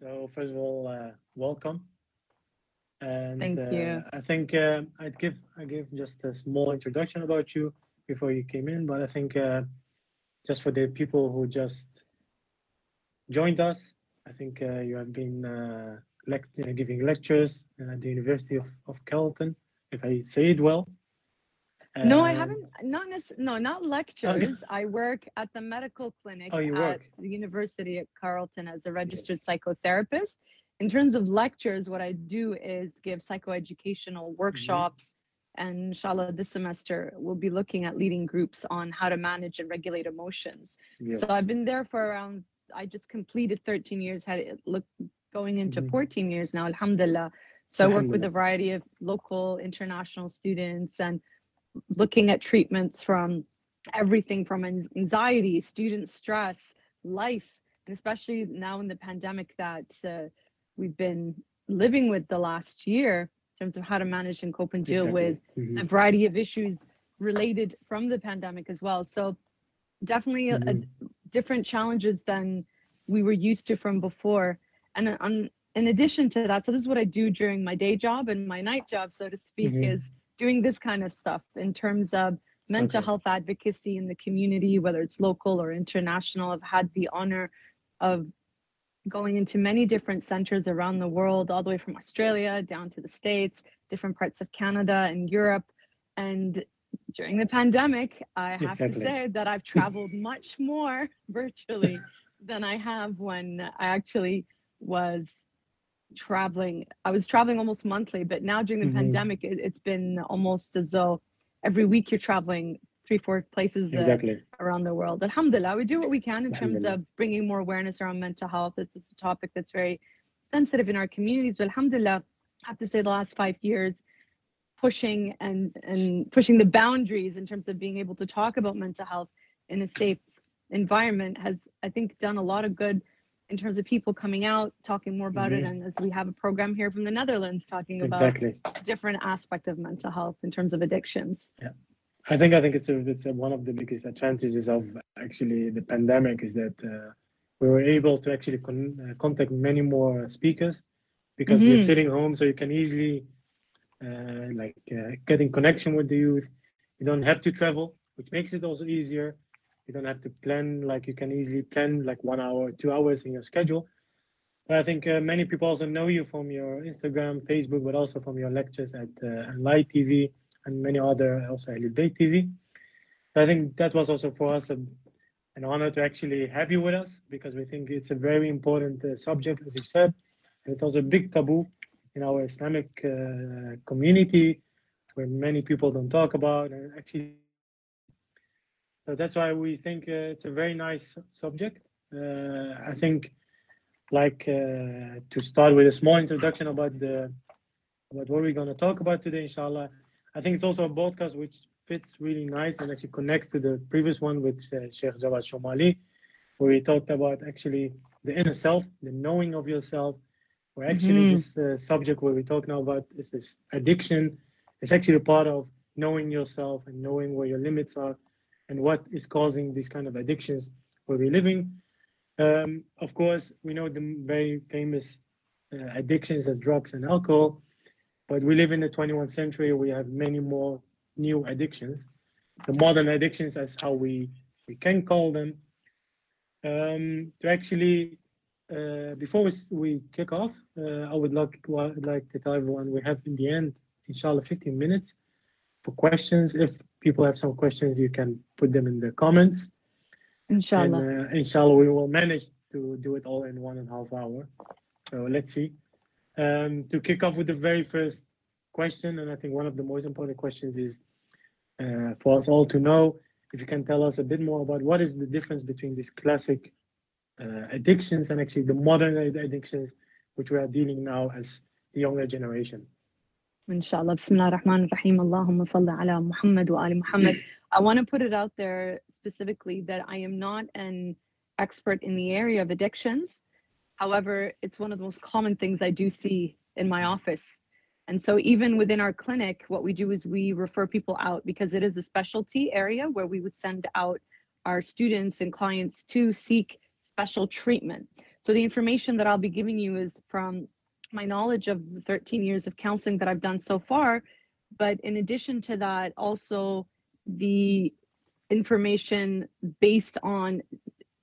So first of all, uh, welcome. And Thank uh, you. I think uh, I'd give I give just a small introduction about you before you came in, but I think uh, just for the people who just joined us, I think uh, you have been uh, lec- uh, giving lectures at the University of, of Carleton, if I say it well. No, I haven't. Not nec- No, not lectures. I work at the medical clinic Oh, at work? the University at Carleton as a registered psychotherapist. In terms of lectures, what I do is give psychoeducational Mm-hmm. workshops. And inshallah, this semester we'll be looking at leading groups on how to manage and regulate emotions. Yes. So I've been there for around. I just completed 13 years. Had it look going into Mhm. 14 years now. Alhamdulillah. So I work with a variety of local, international students and looking at treatments from everything from anxiety, student stress, life, and especially now in the pandemic that uh, we've been living with the last year in terms of how to manage and cope and deal with Exactly. Mhm. a variety of issues related from the pandemic as well. So definitely a- a Mhm. different challenges than we were used to from before. And uh, on, in addition to that, so this is what I do during my day job and my night job, so to speak, Mhm. is doing this kind of stuff in terms of mental Okay. health advocacy in the community, whether it's local or international. I've had the honor of going into many different centers around the world, all the way from Australia down to the States, different parts of Canada and Europe. And during the pandemic, I have to say that I've traveled much more virtually than I have when I actually was traveling. I was traveling almost monthly, but now during the Mhm. pandemic, it, it's been almost as though every week you're traveling three, four places uh, around the world. Alhamdulillah, we do what we can in terms of bringing more awareness around mental health. It's, it's a topic that's very sensitive in our communities, but alhamdulillah, I have to say the last five years, pushing and and pushing the boundaries in terms of being able to talk about mental health in a safe environment has, I think, done a lot of good in terms of people coming out, talking more about it. Mhm. And as we have a program here from the Netherlands talking about Exactly. different aspect of mental health in terms of addictions. Yeah. I think I think it's a, it's a, one of the biggest advantages of actually the pandemic is that uh, we were able to actually con- uh, contact many more speakers because you're Mhm. sitting home, so you can easily uh, like uh, get in connection with the youth. You don't have to travel, which makes it also easier. You don't have to plan like you can easily plan like one hour, two hours in your schedule. But I think uh, many people also know you from your Instagram, Facebook, but also from your lectures at uh, Light TV and many other also Elevate TV. So I think that was also for us a, an honor to actually have you with us because we think it's a very important uh, subject, as you said, and it's also a big taboo in our Islamic uh, community where many people don't talk about and actually. So that's why we think uh, it's a very nice subject. Uh, I think, like uh, to start with a small introduction about the about what we're going to talk about today, inshallah. I think it's also a podcast which fits really nice and actually connects to the previous one with uh, Sheikh Jawad Shomali, where we talked about actually the inner self, the knowing of yourself. Where actually Mhm. this uh, subject where we talk now about is this addiction. It's actually a part of knowing yourself and knowing where your limits are and what is causing these kind of addictions where we're living. Um, of course, we know the very famous uh, addictions as drugs and alcohol, but we live in the 21st century. We have many more new addictions. The modern addictions, as how we we can call them. Um, to actually, uh, before we, we kick off, uh, I would like like to tell everyone we have in the end, inshallah, 15 minutes for questions. If people have some questions, you can put them in the comments. Inshallah. And uh, inshallah, we will manage to do it all in one and a half hour. So let's see. Um, to kick off with the very first question, and I think one of the most important questions is uh, for us all to know if you can tell us a bit more about what is the difference between these classic uh, addictions and actually the modern addictions, which we are dealing now as the younger generation. Inshallah. Bismillah ar-Rahman ar-Rahim. Allahumma salli ala Muhammad wa ali Muhammad. I want to put it out there specifically that I am not an expert in the area of addictions. However, it's one of the most common things I do see in my office. And so, even within our clinic, what we do is we refer people out because it is a specialty area where we would send out our students and clients to seek special treatment. So the information that I'll be giving you is from my knowledge of the 13 years of counseling that I've done so far. But in addition to that, also the information based on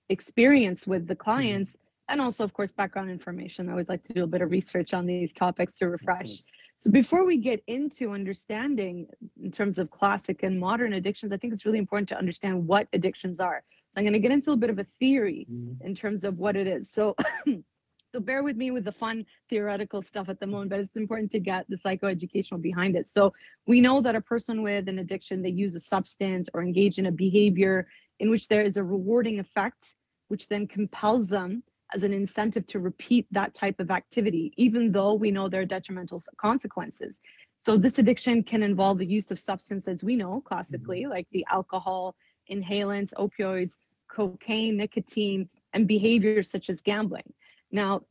experience with the clients and also of course background information. I always like to do a bit of research on these topics to refresh. so before we get into understanding in terms of classic and modern addictions i think it's really important to understand what addictions are. So i'm going to get into a bit of a theory Mhm. in terms of what it is. So so bear with me with the fun theoretical stuff at the moment but it's important to get the psychoeducational behind it. So we know that a person with an addiction they use a substance or engage in a behavior in which there is a rewarding effect which then compels them as an incentive to repeat that type of activity even though we know there are detrimental consequences. So this addiction can involve the use of substance as we know classically mm-hmm. like the alcohol inhalants opioids cocaine nicotine and behaviors such as gambling now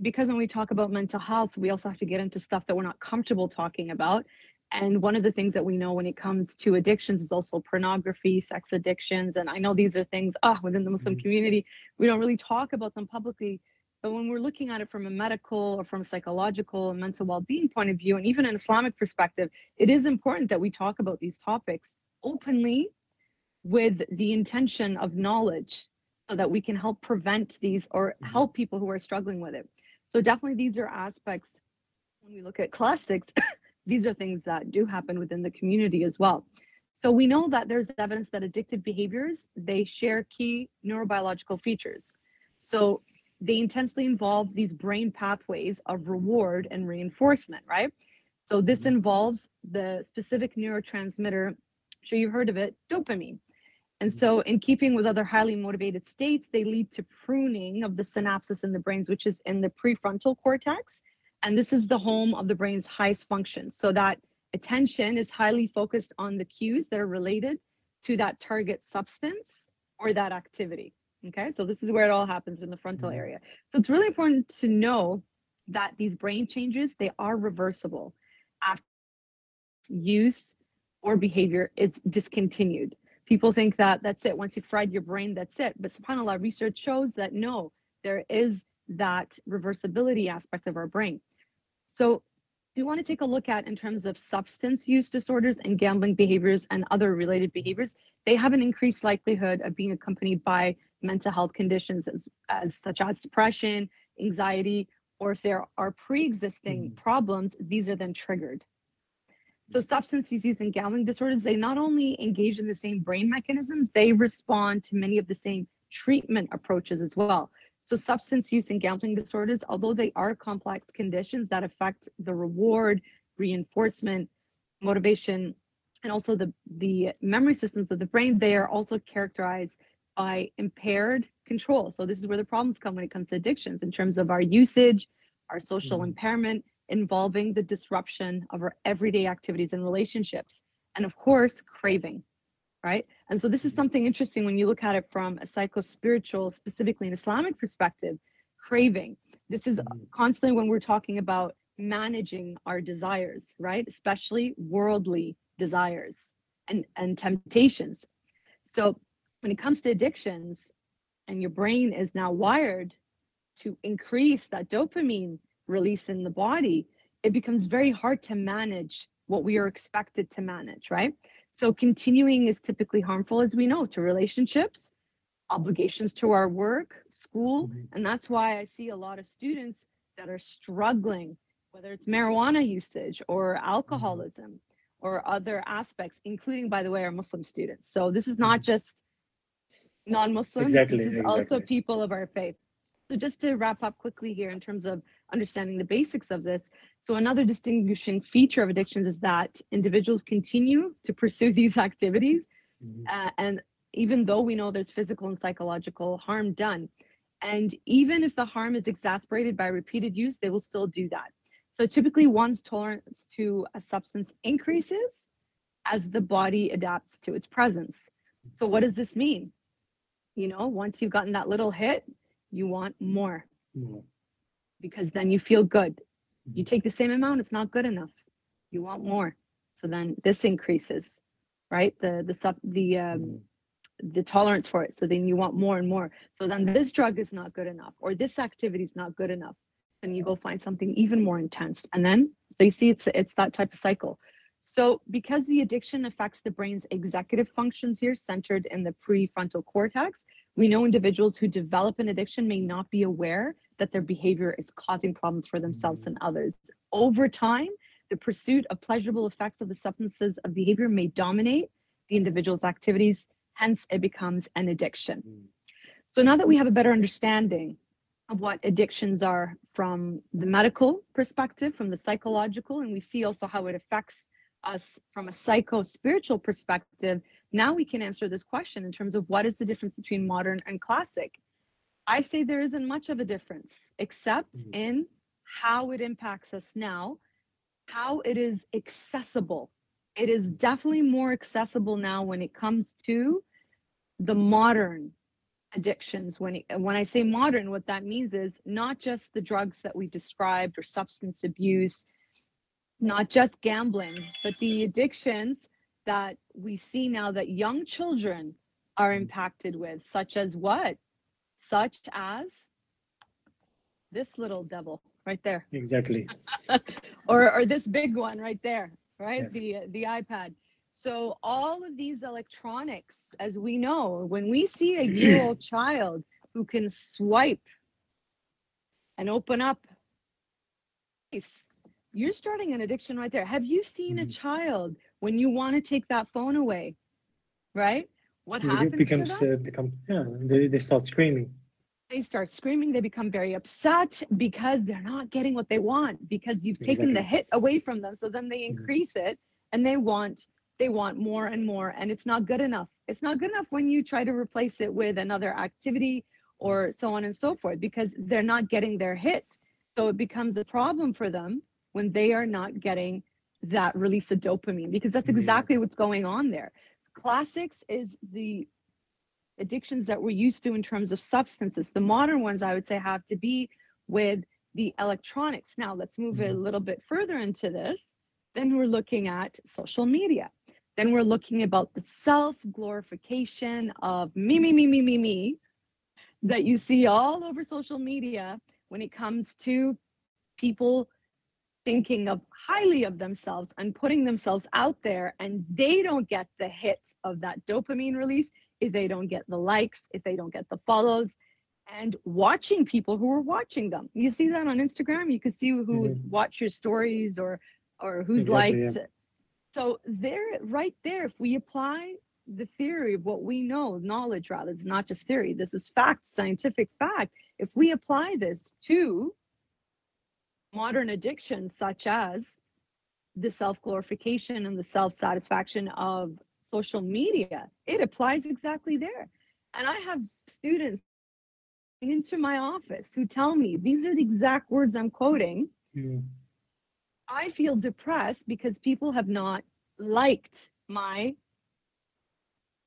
because when we talk about mental health we also have to get into stuff that we're not comfortable talking about and one of the things that we know when it comes to addictions is also pornography, sex addictions. And I know these are things ah, within the Muslim Mhm. community, we don't really talk about them publicly. But when we're looking at it from a medical or from a psychological and mental well being point of view, and even an Islamic perspective, it is important that we talk about these topics openly with the intention of knowledge so that we can help prevent these or Mhm. help people who are struggling with it. So, definitely, these are aspects when we look at classics these are things that do happen within the community as well. So we know that there's evidence that addictive behaviors, they share key neurobiological features. So they intensely involve these brain pathways of reward and reinforcement, right? So this Mhm. involves the specific neurotransmitter, I'm sure you've heard of it, dopamine. And so in keeping with other highly motivated states, they lead to pruning of the synapses in the brains, which is in the prefrontal cortex. And this is the home of the brain's highest functions. So that attention is highly focused on the cues that are related to that target substance or that activity. Okay, so this is where it all happens in the frontal Mhm. area. So it's really important to know that these brain changes they are reversible after use or behavior is discontinued. People think that that's it. Once you fried your brain, that's it. But subhanAllah, research shows that no, there is that reversibility aspect of our brain. So we want to take a look at in terms of substance use disorders and gambling behaviors and other related behaviors. They have an increased likelihood of being accompanied by mental health conditions as, as such as depression, anxiety, or if there are pre-existing Mhm. problems, these are then triggered. So substance use and gambling disorders, they not only engage in the same brain mechanisms, they respond to many of the same treatment approaches as well. So substance use and gambling disorders, although they are complex conditions that affect the reward, reinforcement, motivation, and also the, the memory systems of the brain, they are also characterized by impaired control. So this is where the problems come when it comes to addictions in terms of our usage, our social Mhm. impairment, involving the disruption of our everyday activities and relationships, and of course, craving, right? And so this is Mhm. something interesting when you look at it from a psycho-spiritual, specifically an Islamic perspective, craving. This is Mhm. constantly when we're talking about managing our desires, right? Especially worldly desires and, and temptations. So when it comes to addictions and your brain is now wired to increase that dopamine release in the body, it becomes very hard to manage what we are expected to manage, right? So continuing is typically harmful, as we know, to relationships, obligations to our work, school. Mhm. And that's why I see a lot of students that are struggling, whether it's marijuana usage or alcoholism or other aspects, including, by the way, our Muslim students. So this is not Mhm. just non-Muslims, Exactly, this is also people of our faith. So just to wrap up quickly here in terms of understanding the basics of this. So another distinguishing feature of addictions is that individuals continue to pursue these activities Mhm. uh, and even though we know there's physical and psychological harm done and even if the harm is exacerbated by repeated use they will still do that so typically one's tolerance to a substance increases as the body adapts to its presence so what does this mean you know once you've gotten that little hit you want more Mhm. because then you feel good you Mhm. take the same amount it's not good enough you want more so then this increases right the the sub the um, Mhm. the tolerance for it. So then you want more and more. So then this drug is not good enough, or this activity is not good enough. And you go find something even more intense. And then so you see it's it's that type of cycle. So because the addiction affects the brain's executive functions here, centered in the prefrontal cortex, we know individuals who develop an addiction may not be aware that their behavior is causing problems for themselves and others. Over time, the pursuit of pleasurable effects of the substances of behavior may dominate the individual's activities, hence it becomes an addiction. Mm. So now that we have a better understanding of what addictions are from the medical perspective, from the psychological, and we see also how it affects us from a psycho spiritual perspective, now we can answer this question in terms of what is the difference between modern and classic. I say there isn't much of a difference, except Mhm. in how it impacts us now, how it is accessible. It is definitely more accessible now when it comes to the modern addictions. When when I say modern, what that means is not just the drugs that we described or substance abuse, not just gambling, but the addictions that we see now that young children are Mhm. impacted with, such as what? Such as this little devil right there, Exactly. or or this big one right there, right? Yes. The the iPad. So all of these electronics, as we know, when we see a year-old child who can swipe and open up, you're starting an addiction right there. Have you seen a Mhm. child when you want to take that phone away, right? What It happens to becomes them? uh, become yeah. They, they start screaming. they start screaming they become very upset because they're not getting what they want because you've taken the hit away from them so then they Mhm. increase it and they want they want more and more and it's not good enough it's not good enough when you try to replace it with another activity or so on and so forth because they're not getting their hit so it becomes a problem for them when they are not getting that release of dopamine because that's Yeah. exactly what's going on there classics is the addictions that we're used to in terms of substances. The modern ones, I would say, have to be with the electronics. Now, let's move a Mhm. little bit further into this. Then we're looking at social media. Then we're looking about the self glorification of me, me, me, me, me, me that you see all over social media when it comes to people thinking of highly of themselves and putting themselves out there and they don't get the hits of that dopamine release if they don't get the likes if they don't get the follows and watching people who are watching them. You see that on instagram? You can see who's mm-hmm. watch your stories or or who's Exactly, liked. So there right there if we apply the theory of what we know knowledge rather it's not just theory this is fact scientific fact. If we apply this to modern addictions such as the self-glorification and the self-satisfaction of social media. It applies exactly there. And i have students into my office who tell me these are the exact words i'm quoting. Mm. i feel depressed because people have not liked my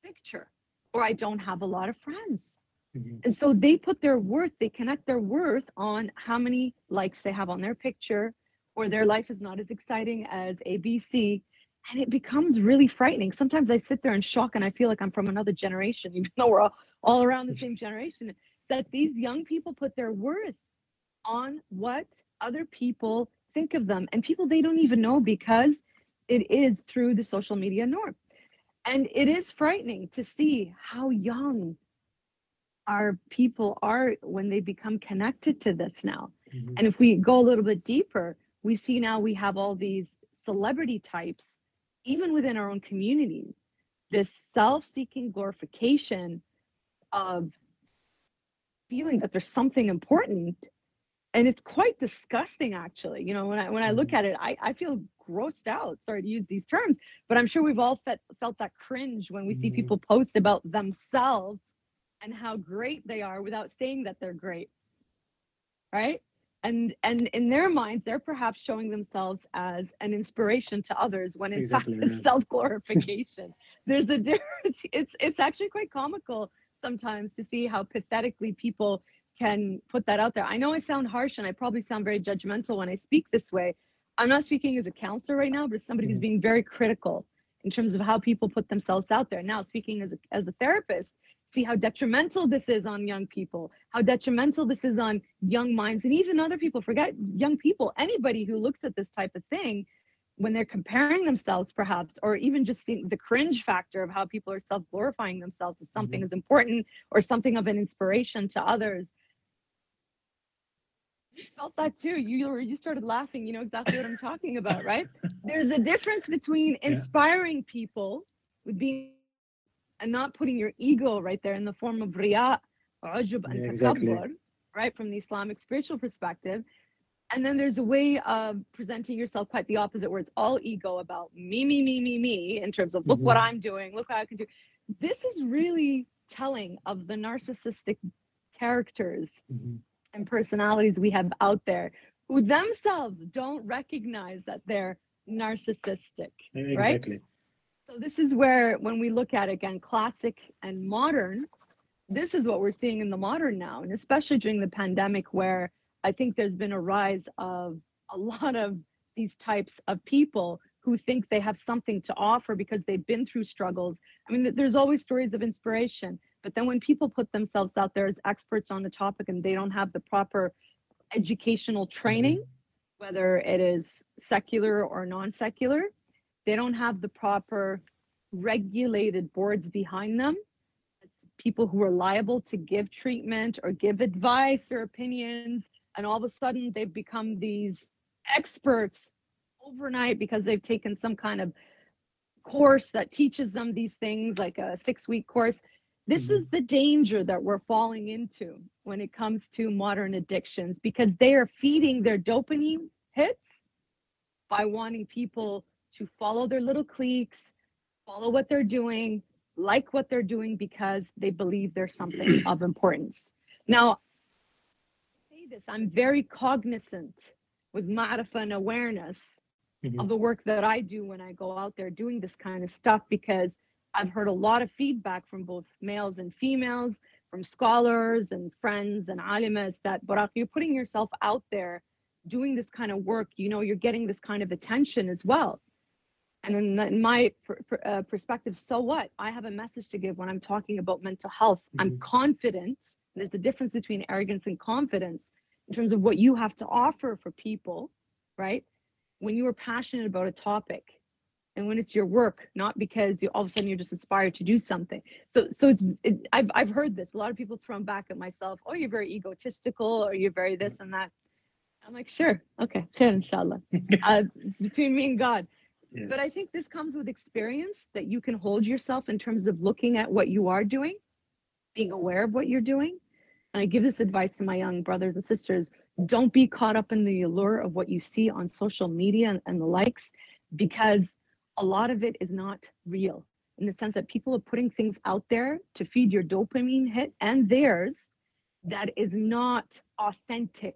picture or i don't have a lot of friends Mhm. and so they put their worth, they connect their worth on how many likes they have on their picture, or their life is not as exciting as ABC. And it becomes really frightening. Sometimes I sit there in shock and I feel like I'm from another generation, even though we're all, all around the same generation, that these young people put their worth on what other people think of them and people they don't even know because it is through the social media norm. And it is frightening to see how young our people are when they become connected to this now. Mhm. And if we go a little bit deeper, we see now we have all these celebrity types, even within our own community, this self seeking glorification of feeling that there's something important. And it's quite disgusting, actually. You know, when I when I look Mhm. at it, I, I feel grossed out. Sorry to use these terms, but I'm sure we've all felt felt that cringe when we see Mhm. people post about themselves and how great they are without saying that they're great right? And and in their minds they're perhaps showing themselves as an inspiration to others when in Exactly, fact it's self-glorification. There's a difference. It's it's actually quite comical sometimes to see how pathetically people can put that out there. I know i sound harsh and i probably sound very judgmental when i speak this way. I'm not speaking as a counselor right now but as somebody who's Mhm. being very critical in terms of how people put themselves out there. Now, speaking as a, as a therapist, see how detrimental this is on young people, how detrimental this is on young minds, and even other people. Forget young people, anybody who looks at this type of thing when they're comparing themselves, perhaps, or even just seeing the cringe factor of how people are self glorifying themselves as something Mhm. as important or something of an inspiration to others. You felt that too. You you started laughing. You know exactly what I'm talking about, right? There's a difference between inspiring people with being and not putting your ego right there in the form of riya, ujub, and Yeah, exactly. takabbur, right, from the Islamic spiritual perspective. And then there's a way of presenting yourself quite the opposite, where it's all ego about me, me, me, me, me, in terms of look what Mhm. I'm doing, look what I can do. This is really telling of the narcissistic characters Mhm. and personalities we have out there who themselves don't recognize that they're narcissistic. Right? So this is where when we look at again classic and modern, this is what we're seeing in the modern now, and especially during the pandemic where I think there's been a rise of a lot of these types of people who think they have something to offer because they've been through struggles. I mean, there's always stories of inspiration, but then when people put themselves out there as experts on a topic and they don't have the proper educational training, mm-hmm. whether it is secular or non-secular, they don't have the proper regulated boards behind them. People who are liable to give treatment or give advice or opinions, and all of a sudden they've become these experts overnight because they've taken some kind of course that teaches them these things, like a six-week course. This Mhm. is the danger that we're falling into when it comes to modern addictions because they are feeding their dopamine hits by wanting people to follow their little cliques, follow what they're doing, like what they're doing because they believe there's something of importance. Now, I say this, I'm very cognizant with ma'rifah and awareness Mhm. of the work that I do when I go out there doing this kind of stuff because I've heard a lot of feedback from both males and females, from scholars and friends and alimas that Barak, you're putting yourself out there doing this kind of work, you know, you're getting this kind of attention as well. And in, in my per, per- uh, perspective, so what? I have a message to give when I'm talking about mental health. I'm Mhm. confident. There's a difference between arrogance and confidence in terms of what you have to offer for people, right? When you are passionate about a topic and when it's your work, not because you all of a sudden you're just inspired to do something. So, so it's, it, I've, I've heard this. A lot of people thrown back at myself. Oh, you're very egotistical or you're very this and that. I'm like, sure. Okay. Inshallah. uh, between me and God. Yes. But I think this comes with experience that you can hold yourself in terms of looking at what you are doing, being aware of what you're doing. And I give this advice to my young brothers and sisters don't be caught up in the allure of what you see on social media and, and the likes, because a lot of it is not real in the sense that people are putting things out there to feed your dopamine hit and theirs that is not authentic.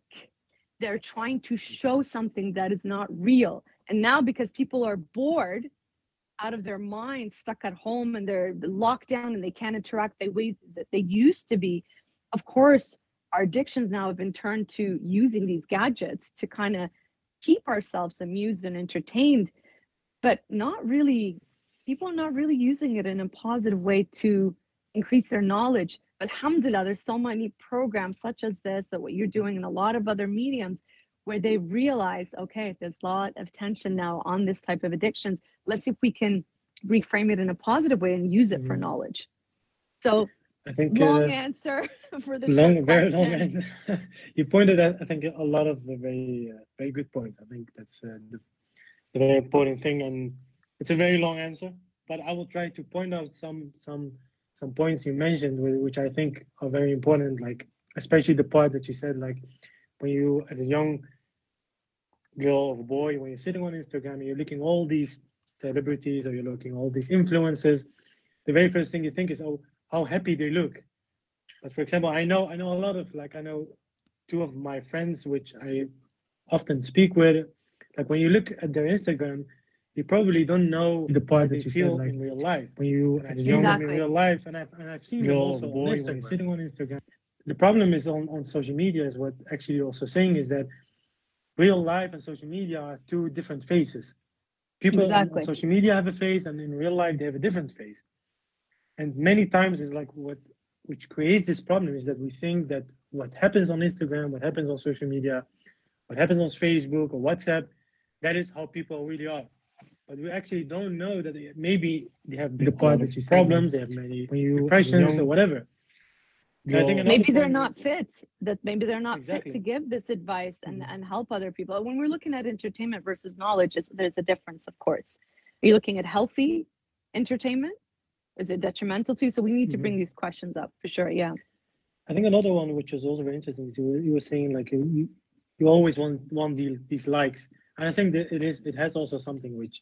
They're trying to mm-hmm. show something that is not real. And now, because people are bored out of their minds, stuck at home, and they're locked down and they can't interact the way that they used to be, of course, our addictions now have been turned to using these gadgets to kind of keep ourselves amused and entertained, but not really, people are not really using it in a positive way to increase their knowledge. But alhamdulillah, there's so many programs such as this, that what you're doing, and a lot of other mediums where they realize, okay, there's a lot of tension now on this type of addictions. Let's see if we can reframe it in a positive way and use it for Mhm. knowledge. So I think long uh, answer for the long, very long answer. you pointed at, I think, a lot of the very, uh, very good points. I think that's uh, the, the very important thing, and it's a very long answer. But I will try to point out some, some, some points you mentioned, which I think are very important. Like, especially the part that you said, like, when you, as a young girl or boy, when you're sitting on Instagram and you're looking all these celebrities or you're looking all these influencers, the very first thing you think is, oh, how happy they look. But for example, I know I know a lot of like I know two of my friends which I often speak with. Like when you look at their Instagram, you probably don't know the part that you feel in real life. When you as a young man in real life, and I've and I've seen them Girl, also boy, on when Instagram, sitting on Instagram. The problem is on on social media is what actually you're also saying is that real life and social media are two different faces. People on- Exactly. on social media have a face and in real life they have a different face. And many times it's like what which creates this problem is that we think that what happens on instagram what happens on social media what happens on facebook or whatsapp that is how people really are. But we actually don't know that they- maybe they have The big part that you said, problems they have many when you depressions young, or whatever I think maybe they're not fit that maybe they're not fit to give this advice and, Mhm. and help other people. When we're looking at entertainment versus knowledge it's, there's a difference of course. Are you looking at healthy entertainment? Is it detrimental to you? So we need to Mhm. bring these questions up for sure yeah. I think another one which was also very interesting is you, you were saying like you, you you always want want the, these likes, and I think that it is it has also something which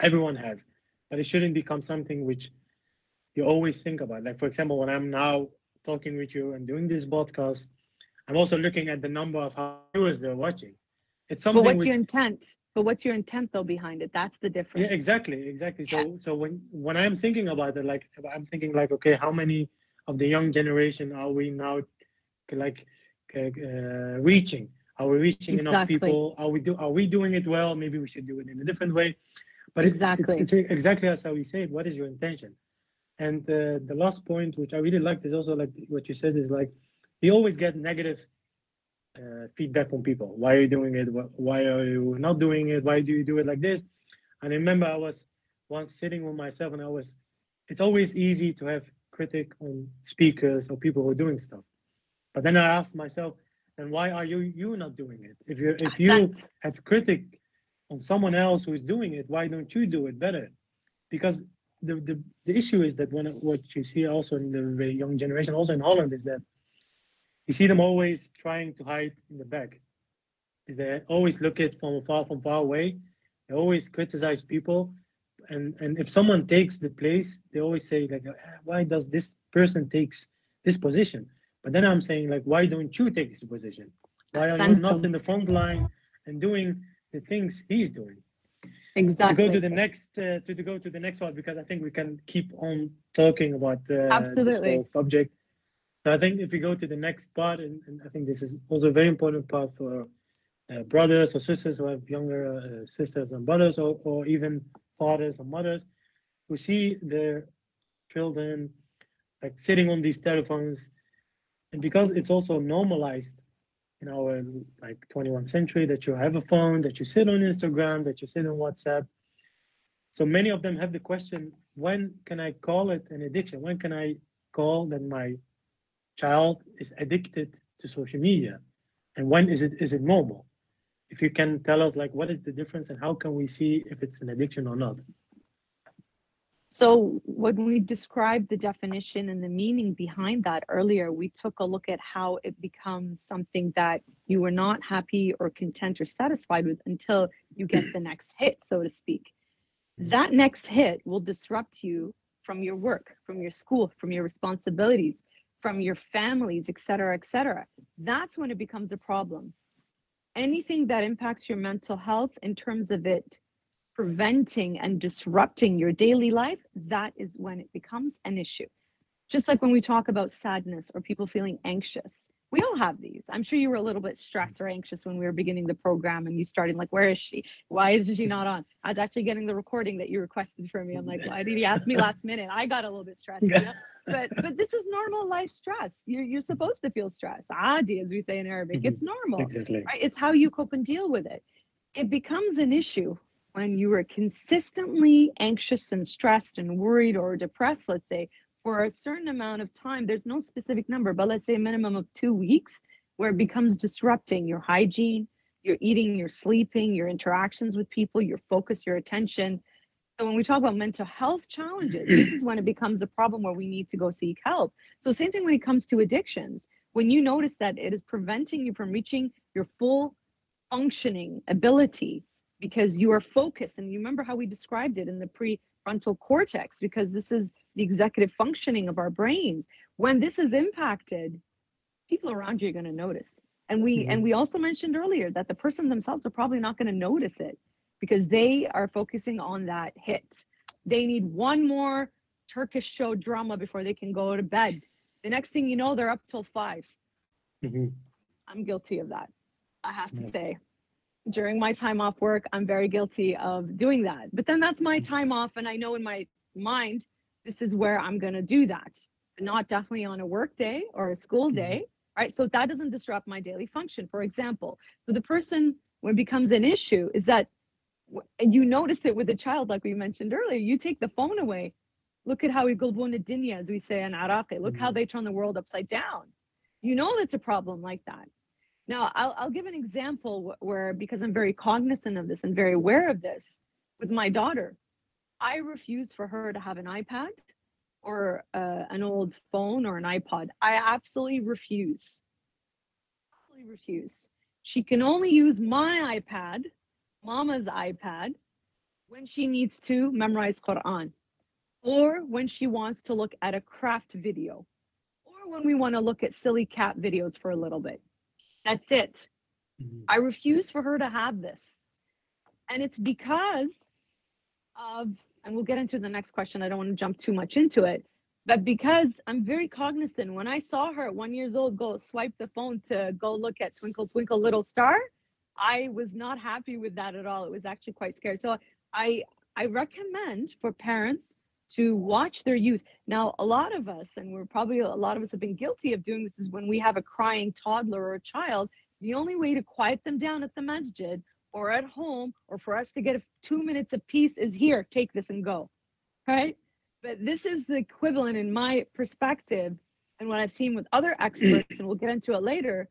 everyone has, but it shouldn't become something which you always think about. Like for example, when I'm now talking with you and doing this podcast, I'm also looking at the number of viewers they're watching. It's something but what's which, your intent but what's your intent though behind it that's the difference yeah, exactly, exactly. So Yeah. so when when I'm thinking about it, like I'm thinking like, okay, how many of the young generation are we now like uh, uh, reaching? Are we reaching enough people? Are we do are we doing it well? Maybe we should do it in a different way. But it's, Exactly. it's, it's exactly as how we say it. What is your intention? And uh, the last point, which I really liked, is also like what you said is like we always get negative uh, feedback from people. Why are you doing it? Why are you not doing it? Why do you do it like this? And I remember I was once sitting with myself and I was, it's always easy to have critic on speakers or people who are doing stuff. But then I asked myself, then why are you you not doing it? If you if you have critic on someone else who is doing it, why don't you do it better? Because the, the, the issue is that when what you see also in the very young generation, also in Holland, is that you see them always trying to hide in the back. Is they always look at from far from far away. They always criticize people, and and if someone takes the place, they always say like, "Ah, why does this person takes this position? But then I'm saying like, why don't you take this position? Why are you not in the front line and doing the things he's doing? Exactly To go to the next uh, to go to the next one because I think we can keep on talking about uh, this Absolutely. whole subject. So I think if we go to the next part, and, and I think this is also a very important part for uh, brothers or sisters who have younger uh, sisters and brothers, or, or even fathers and mothers who see their children like sitting on these telephones, and because it's also normalized in like 21st century that you have a phone, that you sit on Instagram, that you sit on WhatsApp. So many of them have the question, when can I call it an addiction? When can I call that my child is addicted to social media? And when is it is it normal? If you can tell us like what is the difference and how can we see if it's an addiction or not? So when we described the definition and the meaning behind that earlier, we took a look at how it becomes something that you were not happy or content or satisfied with until you get the next hit, so to speak. Mm-hmm. That next hit will disrupt you from your work, from your school, from your responsibilities, from your families, et cetera, et cetera. That's when it becomes a problem. Anything that impacts your mental health in terms of it preventing and disrupting your daily life, that is when it becomes an issue. Just like when we talk about sadness or people feeling anxious, we all have these. I'm sure you were a little bit stressed or anxious when we were beginning the program and you started like, where is she? Why isn't she not on? I was actually getting the recording that you requested for me. I'm like, why did he ask me last minute? I got a little bit stressed. You know? But but this is normal life stress. You're you're supposed to feel stress. Adi, as we say in Arabic, Mhm. it's normal Exactly. right? It's how you cope and deal with it. It becomes an issue when you are consistently anxious and stressed and worried or depressed, let's say, for a certain amount of time. There's no specific number, but let's say a minimum of two weeks where it becomes disrupting your hygiene, your eating, your sleeping, your interactions with people, your focus, your attention. So when we talk about mental health challenges, this is when it becomes a problem where we need to go seek help. So same thing when it comes to addictions. When you notice that it is preventing you from reaching your full functioning ability because you are focused and you remember how we described it in the prefrontal cortex because this is the executive functioning of our brains. When this is impacted people around you are going to notice. And we and we also mentioned earlier that the person themselves are probably not going to notice it because they are focusing on that hit. They need one more turkish show drama before they can go to bed. The next thing you know they're up till five. Mhm. i'm guilty of that i have to Yeah. say during my time off work, I'm very guilty of doing that. But then that's my Mm-hmm. time off, and I know in my mind this is where I'm going to do that, but not definitely on a work day or a school Mhm. day, right? So that doesn't disrupt my daily function, for example. So the person, when it becomes an issue, is that and you notice it with a child, like we mentioned earlier, you take the phone away. Look at how we go as we say in Iraqi. Look how Mhm. they turn the world upside down. You know that's a problem like that. Now, I'll, I'll give an example where, because I'm very cognizant of this and very aware of this, with my daughter, I refuse for her to have an iPad or uh, an old phone or an iPod. I absolutely refuse. Absolutely refuse. She can only use my iPad, mama's iPad, when she needs to memorize Quran or when she wants to look at a craft video or when we want to look at silly cat videos for a little bit. That's it. Mhm. I refuse for her to have this. And it's because of, and we'll get into the next question. I don't want to jump too much into it, but because I'm very cognizant. When I saw her at one years old go swipe the phone to go look at Twinkle Twinkle Little Star, I was not happy with that at all. It was actually quite scary. So I I recommend for parents to watch their youth. Now, a lot of us, and we're probably a lot of us have been guilty of doing this, is when we have a crying toddler or a child, the only way to quiet them down at the masjid or at home or for us to get a, two minutes of peace is here, take this and go. Right? But this is the equivalent in my perspective and what I've seen with other experts, and we'll get into it later,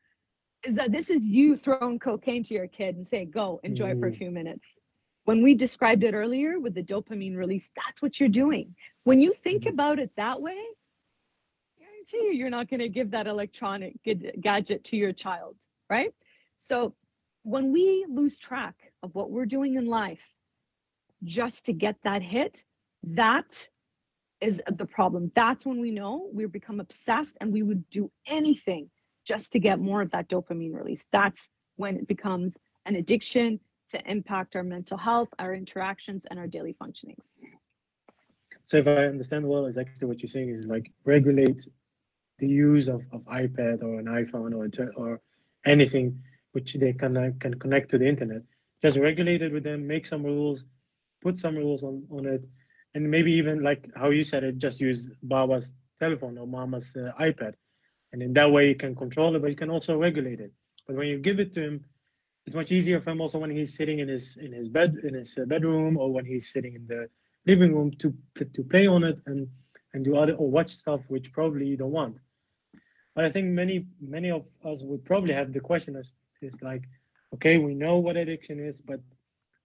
is that this is you throwing cocaine to your kid and saying, go enjoy it for a Mm. few minutes. When we described it earlier with the dopamine release, that's what you're doing. When you think Mhm. about it that way, guarantee you you're not going to give that electronic gad- gadget to your child, right? So when we lose track of what we're doing in life just to get that hit, that is the problem. That's when we know we become obsessed and we would do anything just to get more of that dopamine release. That's when it becomes an addiction to impact our mental health, our interactions, and our daily functionings. So if I understand well, exactly what you're saying is like regulate the use of, of iPad or an iPhone or or anything which they can can connect to the internet. Just regulate it with them, make some rules, put some rules on, on it, and maybe even like how you said it, just use Baba's telephone or Mama's uh, iPad, and in that way you can control it, but you can also regulate it. But when you give it to him, it's much easier for him also when he's sitting in his in his bed in his uh, bedroom or when he's sitting in the living room to to play on it and and do other or watch stuff which probably you don't want. But I think many many of us would probably have the question is is like, okay, we know what addiction is, but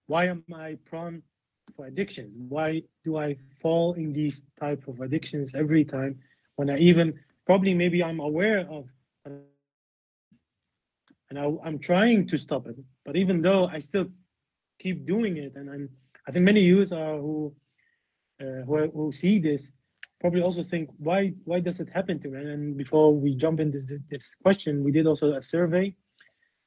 why am I prone for addiction? Why do I fall in these type of addictions every time when I even probably maybe I'm aware of and I, I'm trying to stop it, but even though I still keep doing it, and I'm, I think many youths are who, uh, who who see this probably also think why why does it happen to me? And before we jump into this, this question, we did also a survey.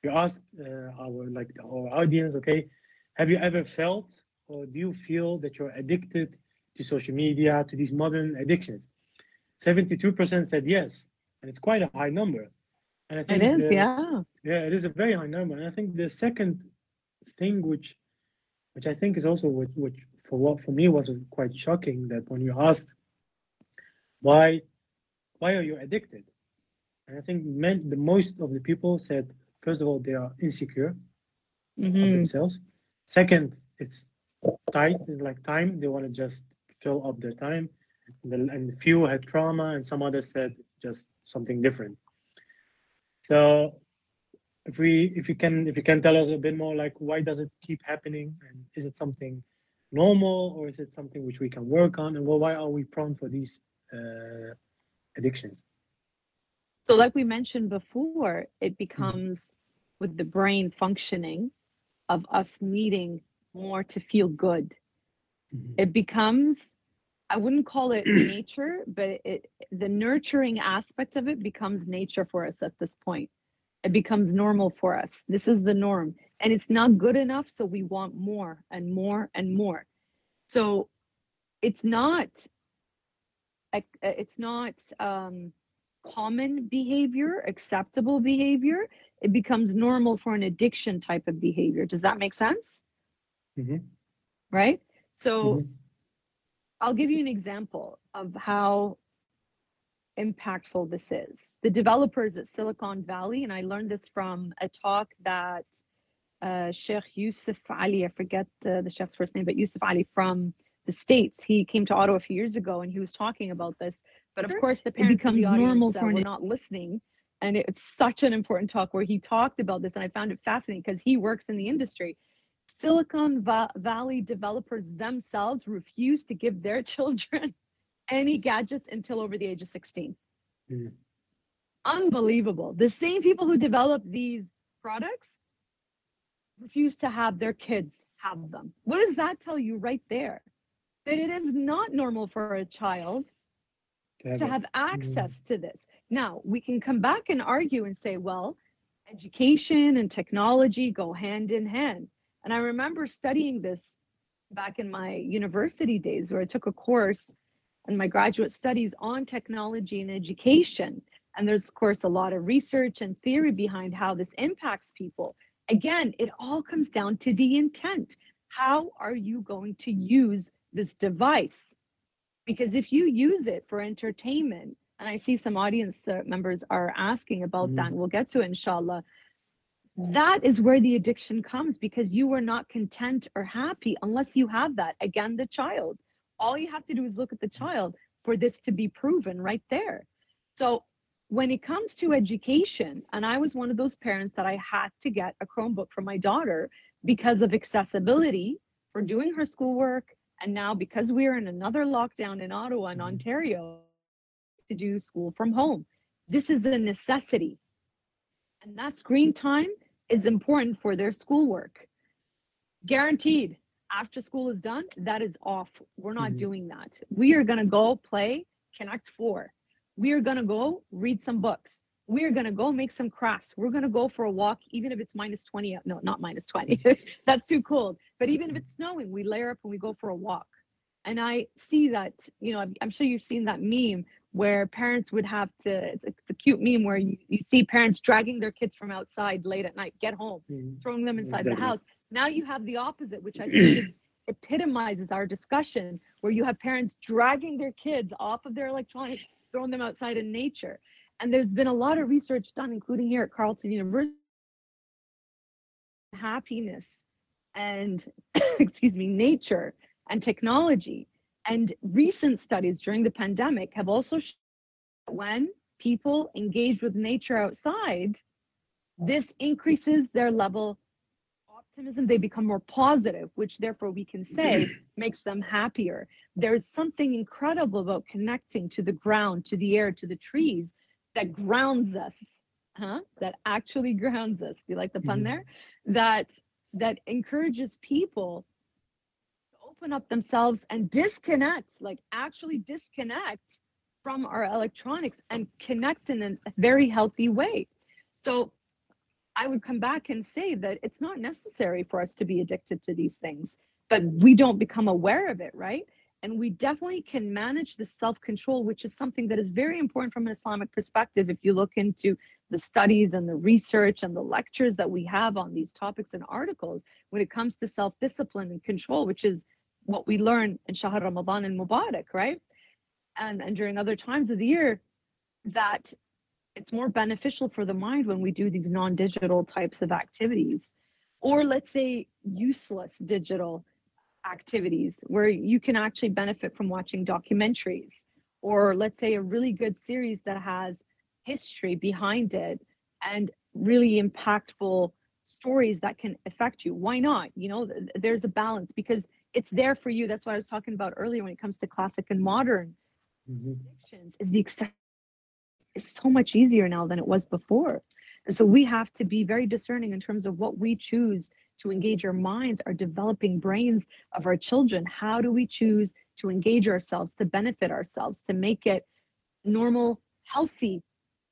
We asked uh, our like our audience, okay, have you ever felt or do you feel that you're addicted to social media to these modern addictions? Seventy-two percent said yes, and it's quite a high number. And I think is, the- yeah. yeah, it is a very high number, and I think the second thing, which, which I think is also which, which for what for me was quite shocking, that when you asked why, why are you addicted, and I think men, the most of the people said, first of all, they are insecure of Mhm. themselves. Second, it's tight, it's like time. They want to just fill up their time. And, the, and few had trauma, and some others said just something different. So, if we, if you can, if you can tell us a bit more, like why does it keep happening, and is it something normal, or is it something which we can work on, and well, why are we prone for these uh, addictions? So, like we mentioned before, it becomes with the brain functioning of us needing more to feel good. Mhm. It becomes, I wouldn't call it nature, but it, the nurturing aspect of it becomes nature for us at this point. It becomes normal for us. This is the norm. And it's not good enough. So we want more and more and more. So it's not, it's not um, common behavior, acceptable behavior. it becomes normal for an addiction type of behavior. Does that make sense? Mhm. Right? So Mhm. I'll give you an example of how impactful this is. The developers at Silicon Valley, and I learned this from a talk that uh, Sheikh Yusuf Ali, I forget uh, the Sheikh's first name, but Yusuf Ali from the States, he came to Ottawa a few years ago and he was talking about this. But of course, the It parents becomes of the normal audience, for were not listening. And it's such an important talk where he talked about this, and I found it fascinating because he works in the industry. Silicon Valley developers themselves refuse to give their children any gadgets until over the age of 16. Mm. Unbelievable. The same people who develop these products refuse to have their kids have them. What does that tell you right there? That it is not normal for a child To have have access to this. Now, we can come back and argue and say, well, education and technology go hand in hand. And I remember studying this back in my university days where I took a course in my graduate studies on technology and education. And there's, of course, a lot of research and theory behind how this impacts people. Again, it all comes down to the intent. How are you going to use this device? because if you use it for entertainment and i see some audience uh, members are asking about that Mhm. and we'll get to it inshallah that is where the addiction comes because you are not content or happy unless you have that again the child all you have to do is look at the child for this to be proven right there so when it comes to education and i was one of those parents that i had to get a chromebook for my daughter because of accessibility for doing her schoolwork and now, because we are in another lockdown in Ottawa and Mhm. Ontario, to do school from home. This is a necessity. And that screen time is important for their schoolwork. Guaranteed, after school is done, that is off. We're not Mhm. doing that. We are going to go play Connect Four. We are going to go read some books. We are going to go make some crafts. We're going to go for a walk, even if it's minus 20. No, not minus 20. That's too cold. But even if it's snowing, we layer up and we go for a walk. And I see that, you know, I'm, I'm sure you've seen that meme where parents would have to, it's a, it's a cute meme where you, you see parents dragging their kids from outside late at night, get home, Mhm. throwing them inside the house. Now you have the opposite, which I think is epitomizes our discussion, where you have parents dragging their kids off of their electronics, throwing them outside in nature. And there's been a lot of research done, including here at Carleton University, happiness and excuse me, nature and technology. And recent studies during the pandemic have also shown that when people engage with nature outside, this increases their level of optimism. They become more positive, which therefore we can say makes them happier. There's something incredible about connecting to the ground, to the air, to the trees that grounds us, huh? That actually grounds us. Do you like the pun Mhm. there? That that encourages people open up themselves and disconnect, like actually disconnect from our electronics and connect in a very healthy way. So I would come back and say that it's not necessary for us to be addicted to these things, but we don't become aware of it, right? And we definitely can manage the self control, which is something that is very important from an Islamic perspective. If you look into the studies and the research and the lectures that we have on these topics and articles, when it comes to self discipline and control, which is what we learn in Shahr Ramadan and Mubarak, right? And, and during other times of the year, that it's more beneficial for the mind when we do these non-digital types of activities. Or let's say useless digital activities where you can actually benefit from watching documentaries. Or let's say a really good series that has history behind it and really impactful stories that can affect you. Why not? You know th- there's a balance because it's there for you that's what i was talking about earlier when it comes to classic and modern Mhm. addictions is the accept is so much easier now than it was before. And so we have to be very discerning in terms of what we choose to engage our minds, our developing brains of our children. How do we choose to engage ourselves, to benefit ourselves, to make it normal, healthy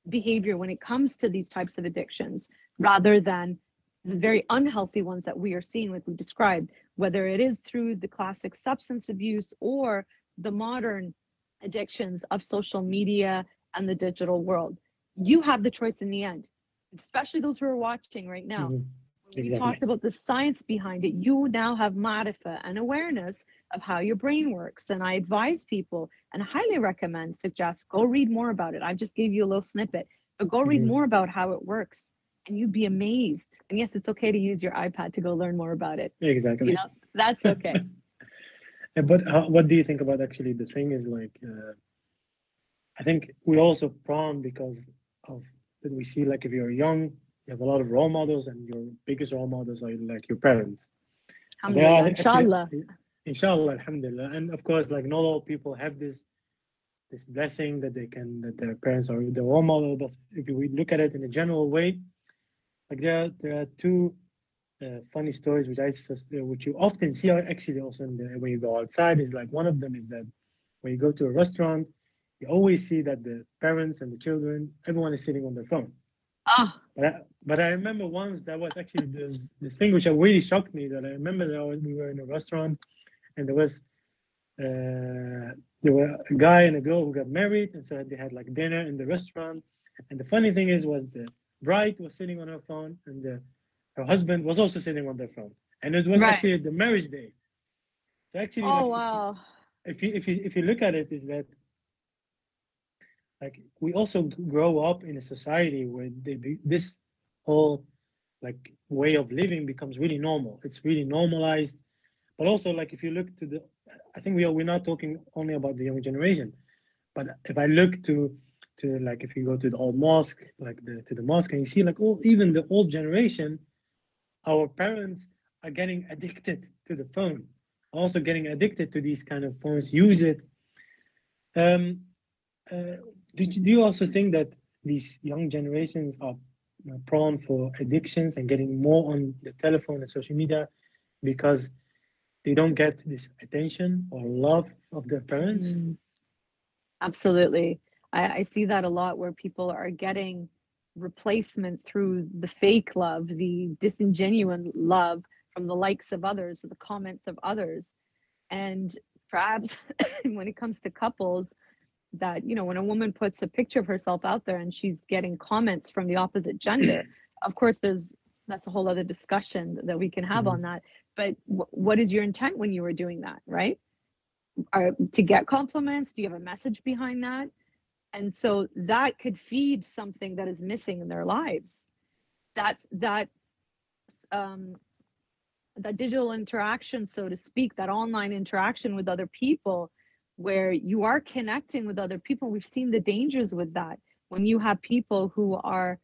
behavior when it comes to these types of addictions, rather than the very unhealthy ones that we are seeing, like we described, whether it is through the classic substance abuse or the modern addictions of social media and the digital world. You have the choice in the end. especially those who are watching right now. Mhm. We talked about the science behind it. You now have marifa and awareness of how your brain works. And I advise people and highly recommend, suggest, go read more about it. I just gave you a little snippet, but go read Mhm. more about how it works and you'd be amazed. And yes, it's okay to use your iPad to go learn more about it. Exactly. You know, that's okay. Uh, But how, what do you think about actually the thing is like, uh, I think we also prone because of that we see like if you're young, you have a lot of role models, and your biggest role models are like your parents. And they are actually- inshallah. Inshallah, alhamdulillah. And of course, like not all people have this this blessing that they can that their parents are their role model. But if we look at it in a general way, like there are, there are two uh, funny stories which I uh, which you often see actually also in the, when you go outside is like one of them is that when you go to a restaurant, you always see that the parents and the children, everyone is sitting on their phone. Ah, But I, but I remember once that was actually the, the thing which really shocked me that I remember that I was- we were in a restaurant and there was uh, there were a guy and a girl who got married and so they had like dinner in the restaurant and the funny thing is was the bride was sitting on her phone and the, her husband was also sitting on their phone and it was Right. actually the marriage day. So actually, oh like, wow. if you if you if you look at it is that like we also grow up in a society where they be, this whole like way of living becomes really normal it's really normalized but also like if you look to the i think we are we're not talking only about the young generation but if i look to to like if you go to the old mosque like the to the mosque and you see like oh even the old generation our parents are getting addicted to the phone also getting addicted to these kind of phones use it um uh, do, you- do you also think that these young generations are prone for addictions and getting more on the telephone and social media because they don't get this attention or love of their parents Mm. Absolutely. I, I see that a lot where people are getting replacement through the fake love, the disingenuine love from the likes of others, the comments of others. And perhaps when it comes to couples, that, you know, when a woman puts a picture of herself out there and she's getting comments from the opposite gender, of course, there's that's a whole other discussion that we can have Mhm. on that. But wh- what is your intent when you were doing that, right? are to get compliments do you have a message behind that and so that could feed something that is missing in their lives. That's that um that digital interaction so to speak that online interaction with other people where you are connecting with other people we've seen the dangers with that. When you have people who are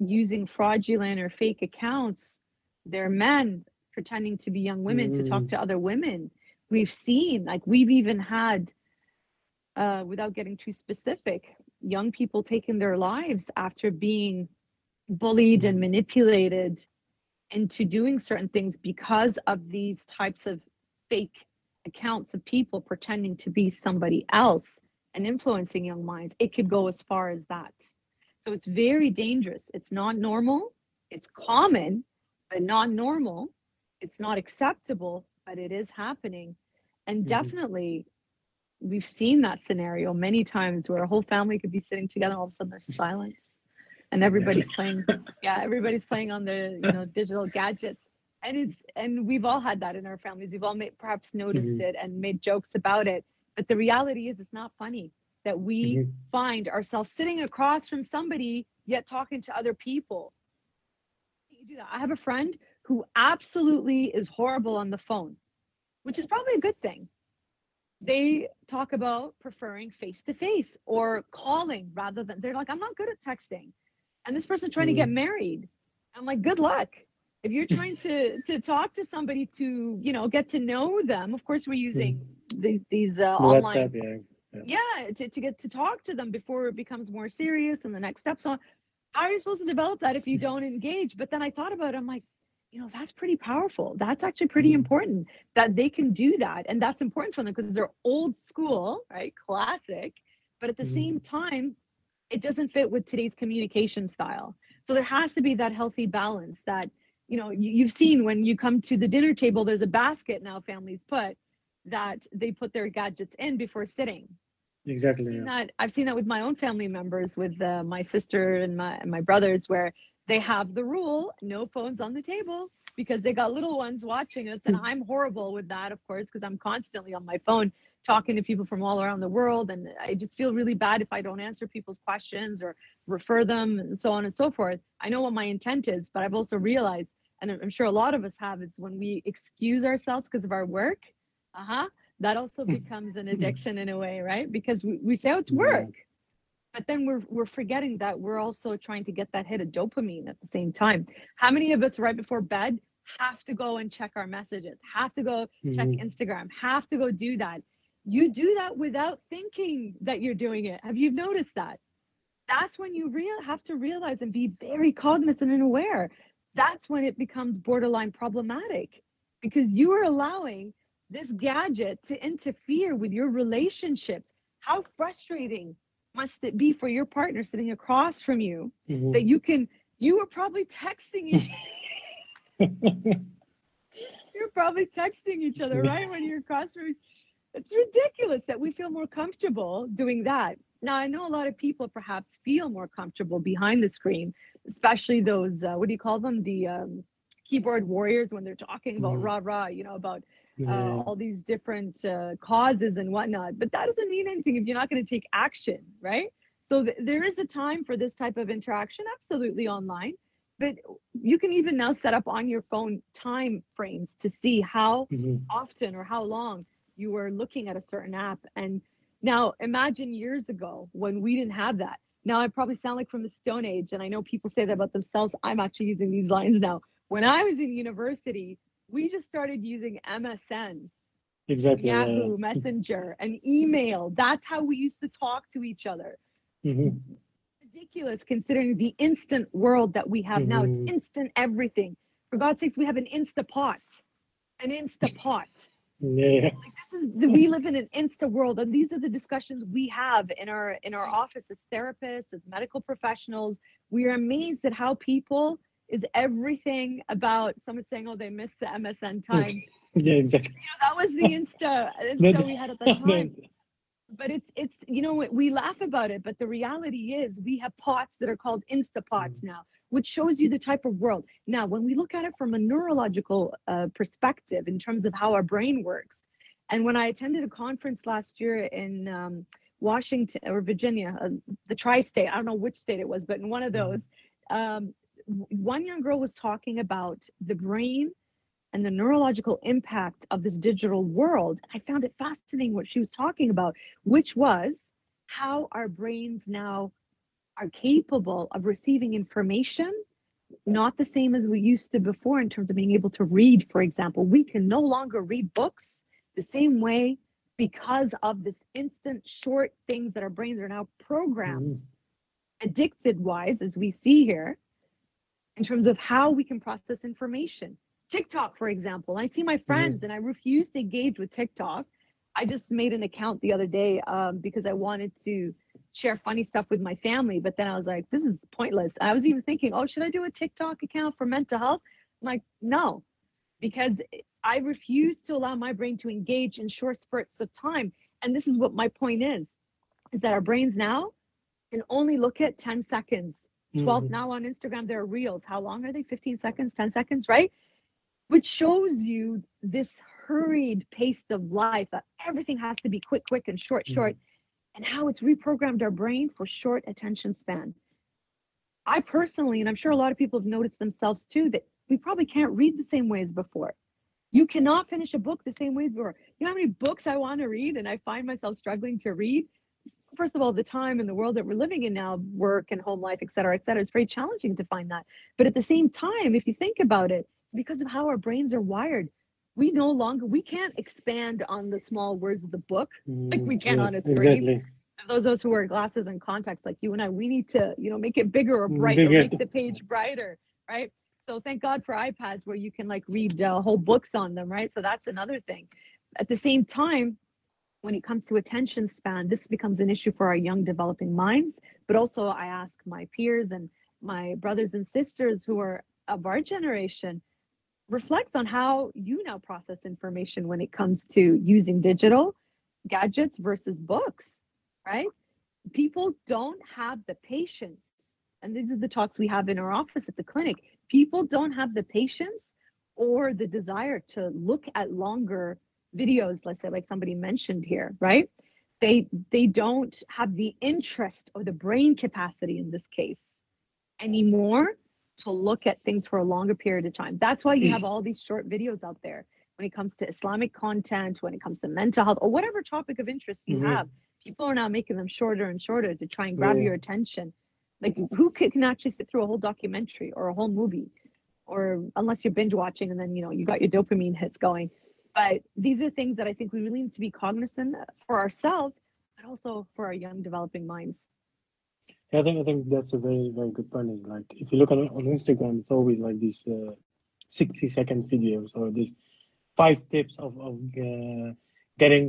using fraudulent or fake accounts they're men pretending to be young women to talk Mm. to other women. We've seen like we've even had uh, without getting too specific young people taking their lives after being bullied and manipulated into doing certain things because of these types of fake accounts of people pretending to be somebody else and influencing young minds. It could go as far as that. So it's very dangerous. It's not normal. It's common but not normal. It's not acceptable but it is happening. And Mhm. definitely we've seen that scenario many times where a whole family could be sitting together all of a sudden there's silence and everybody's playing yeah everybody's playing on the you know digital gadgets. And it's and we've all had that in our families. We've all made, perhaps noticed Mhm. it and made jokes about it. But the reality is it's not funny that we Mhm. find ourselves sitting across from somebody yet talking to other people. You do that. I have a friend who absolutely is horrible on the phone which is probably a good thing they talk about preferring face to face or calling rather than they're like i'm not good at texting. And this person's trying to get married. I'm like good luck. If you're trying to to talk to somebody to you know get to know them of course we're using the, these uh, The online WhatsApp, yeah. yeah to, to get to talk to them before it becomes more serious and the next steps on how are you supposed to develop that if you don't engage? But then i thought about it i'm like you know that's pretty powerful that's actually pretty Mhm. important that they can do that and that's important for them because they're old school right classic but at the Mhm. same time it doesn't fit with today's communication style so there has to be that healthy balance that you know you, you've seen when you come to the dinner table there's a basket now families put that they put their gadgets in before sitting exactly. I've seen Yeah. that I've seen that with my own family members, with uh, my sister and my and my brothers, where they have the rule no phones on the table because they got little ones watching us, and I'm horrible with that, of course, because I'm constantly on my phone talking to people from all around the world, and I just feel really bad if I don't answer people's questions or refer them and so on and so forth. I know what my intent is, but I've also realized, and I'm sure a lot of us have, is when we excuse ourselves because of our work. Uh huh that also becomes an addiction in a way, right? Because we, we say, oh, it's work. But then we're we're forgetting that we're also trying to get that hit of dopamine at the same time. How many of us right before bed have to go and check our messages, have to go check Mhm. Instagram, have to go do that? You do that without thinking that you're doing it. Have you noticed that? That's when you real have to realize and be very cognizant and aware. That's when it becomes borderline problematic because you are allowing this gadget to interfere with your relationships. How frustrating must it be for your partner sitting across from you Mhm. that you can you are probably texting each you're probably texting each other right when you're across from it's ridiculous that we feel more comfortable doing that now i know a lot of people perhaps feel more comfortable behind the screen especially those uh, what do you call them the um, keyboard warriors when they're talking about Mhm. rah rah you know about uh, all these different uh, causes and whatnot. But that doesn't mean anything if you're not going to take action, right? So th- there is a time for this type of interaction, absolutely online. But you can even now set up on your phone time frames to see how Mhm. often or how long you were looking at a certain app. And now imagine years ago when we didn't have that. Now I probably sound like from the Stone Age, and I know people say that about themselves. I'm actually using these lines now. When I was in university, we just started using MSN, Exactly. yeah, yeah. Yahoo Messenger, and email. That's how we used to talk to each other. Mhm. Ridiculous considering the instant world that we have now. It's Mhm. instant everything. For God's sakes, we have an Instapot. An Instapot. Yeah. like this is the, we live in an insta world and these are the discussions we have in our in our office as therapists as medical professionals we are amazed at how people is everything about someone saying oh they missed the msn times Yeah. Exactly. you know that was the insta insta we had at that time but it's it's you know we laugh about it but the reality is we have pots that are called instapots now which shows you the type of world now when we look at it from a neurological uh, perspective in terms of how our brain works and when i attended a conference last year in um, washington or virginia uh, the tri-state i don't know which state it was but in one of Mhm. those um, one young girl was talking about the brain and the neurological impact of this digital world. I found it fascinating what she was talking about, which was how our brains now are capable of receiving information, not the same as we used to before in terms of being able to read, for example. We can no longer read books the same way because of this instant short things that our brains are now programmed mm-hmm. addicted wise, as we see here, in terms of how we can process information. TikTok, for example, I see my friends and I refuse to engage with TikTok. I just made an account the other day um, because I wanted to share funny stuff with my family, but then I was like, this is pointless. I was even thinking, oh, should I do a TikTok account for mental health? I'm like, no, because I refuse to allow my brain to engage in short spurts of time. And this is what my point is, is that our brains now can only look at 10 seconds 12 Mhm. now on Instagram, there are reels. How long are they? 15 seconds, 10 seconds, right? Which shows you this hurried pace of life that everything has to be quick, quick, and short, short, and how it's reprogrammed our brain for short attention span. I personally, and I'm sure a lot of people have noticed themselves too, that we probably can't read the same way as before. You cannot finish a book the same way as before. You know how many books I want to read and I find myself struggling to read? First of all, the time and the world that we're living in now, work and home life, et cetera, et cetera, it's very challenging to find that. But at the same time, if you think about it, because of how our brains are wired, we no longer we can't expand on the small words of the book. like we can on a screen. Exactly. Those of us who wear glasses and contacts like you and I, we need to, you know, make it bigger or Mm, brighter, bigger. make the page brighter, right? So thank God for iPads where you can like read uh, whole books on them, right? So that's another thing. At the same time, when it comes to attention span, this becomes an issue for our young developing minds. But also, I ask my peers and my brothers and sisters who are of our generation, reflect on how you now process information when it comes to using digital gadgets versus books. right? People don't have the patience. And these are the talks we have in our office at the clinic. People don't have the patience or the desire to look at longer videos, let's say like somebody mentioned here, right? They they don't have the interest or the brain capacity in this case anymore to look at things for a longer period of time. That's why you have all these short videos out there when it comes to Islamic content, when it comes to mental health, or whatever topic of interest you Mhm. have. People are now making them shorter and shorter to try and grab Yeah. your attention. Like, who can actually sit through a whole documentary or a whole movie? Or unless you're binge watching and then, you know, you got your dopamine hits going. But these are things that I think we really need to be cognizant for ourselves, but also for our young developing minds. Yeah, I think I think that's a very very good point. Is like if you look on on Instagram, it's always like these uh, sixty second videos or these five tips of of uh, getting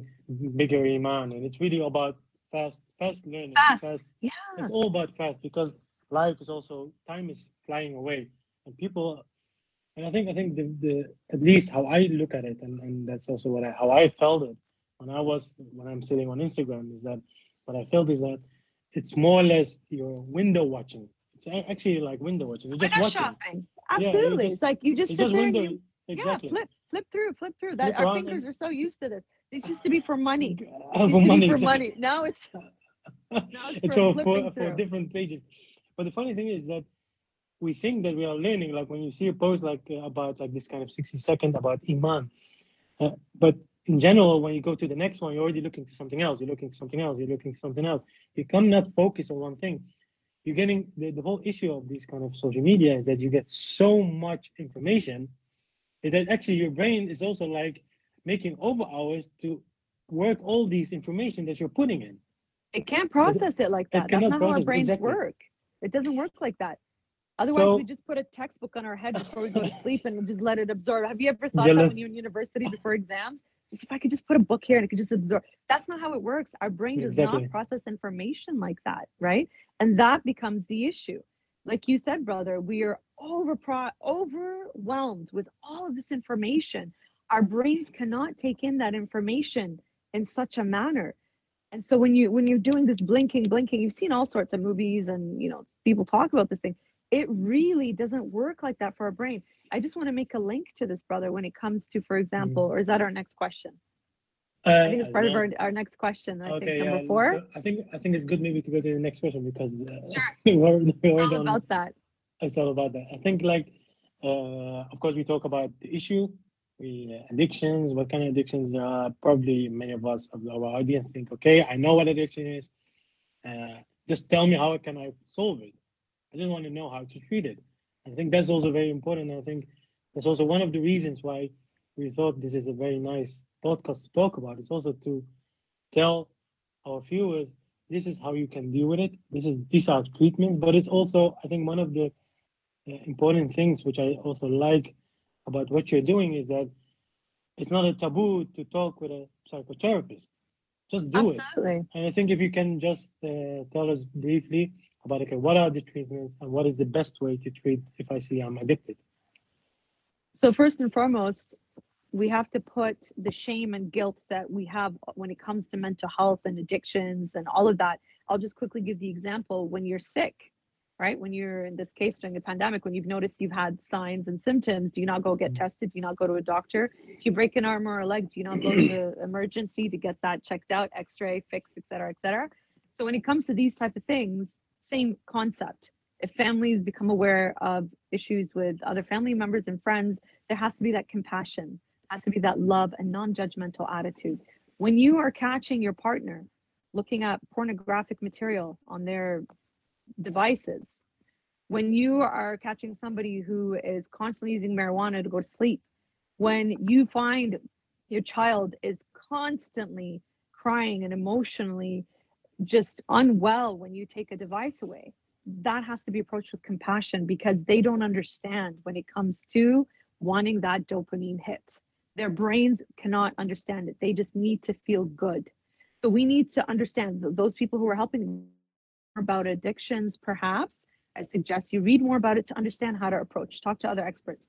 bigger iman, and it's really about fast fast learning. Fast, yeah. It's all about fast because life is also time is flying away, and people. And I think I think the, the at least how I look at it, and, and that's also what I how I felt it when I was when I'm sitting on Instagram is that what I felt is that it's more or less your window watching. It's actually like window watching. You're just Window watching. shopping. Absolutely. just- it's like you just sit just there and window. you, exactly. yeah, flip, flip through, flip through. That Flip our fingers and- are so used to this. This used to be for money. This Uh, used for to money. be for money. Now it's now it's it's for all for, for different pages. But the funny thing is that we think that we are learning, like when you see a post like uh, about like this kind of 60 second about Iman. Uh, but in general, when you go to the next one, you're already looking to something else. You're looking to something else. You're looking to something else. You cannot focus on one thing. You're getting the, the whole issue of these kind of social media is that you get so much information that actually your brain is also like making over hours to work all these information that you're putting in. It can't process it like it that. That's not how our brains exactly. work. It doesn't work like that. Otherwise, So- we just put a textbook on our head before we go to sleep and just let it absorb. Have you ever thought Yeah, that when you're in university before exams? Just if I could just put a book here and it could just absorb. That's not how it works. Our brain does Exactly. not process information like that, right? And that becomes the issue. Like you said, brother, we are over overwhelmed with all of this information. Our brains cannot take in that information in such a manner and so when you when you're doing this blinking blinking you've seen all sorts of movies and you know people talk about this thing it really doesn't work like that for our brain i just want to make a link to this brother when it comes to for example or is that our next question i think it's part of our, our next question i think number yeah, four so I think I think it's good maybe to go to the next question because uh, Sure. we're, it's we're all about that it's all about that. I think like uh, of course we talk about the issue, we uh, addictions, what kind of addictions there are. Probably many of us of our audience think, okay, I know what addiction is. Uh, just tell me how can I solve it. I just want to know how to treat it. I think that's also very important. I think that's also one of the reasons why we thought this is a very nice podcast to talk about. It's also to tell our viewers this is how you can deal with it. This is these are treatments, but it's also I think one of the uh, important things which I also like about what you're doing is that it's not a taboo to talk with a psychotherapist. Just do it. absolutely And I think if you can just uh, tell us briefly about okay, what are the treatments and what is the best way to treat if I see I'm addicted. So first and foremost, we have to put the shame and guilt that we have when it comes to mental health and addictions and all of that. I'll just quickly give the example when you're sick, right? When you're in this case during the pandemic, when you've noticed you've had signs and symptoms, do you not go get mm-hmm. tested? Do you not go to a doctor? If you break an arm or a leg, do you not go to the emergency to get that checked out, x-ray, fixed, et cetera, et cetera? So when it comes to these type of things, same concept. If families become aware of issues with other family members and friends, there has to be that compassion, has to be that love and non-judgmental attitude. When you are catching your partner looking at pornographic material on their devices, when you are catching somebody who is constantly using marijuana to go to sleep, when you find your child is constantly crying and emotionally just unwell when you take a device away, that has to be approached with compassion because they don't understand when it comes to wanting that dopamine hit. Their brains cannot understand it. They just need to feel good. So we need to understand th- those people who are helping about addictions, perhaps. I suggest you read more about it to understand how to approach, talk to other experts.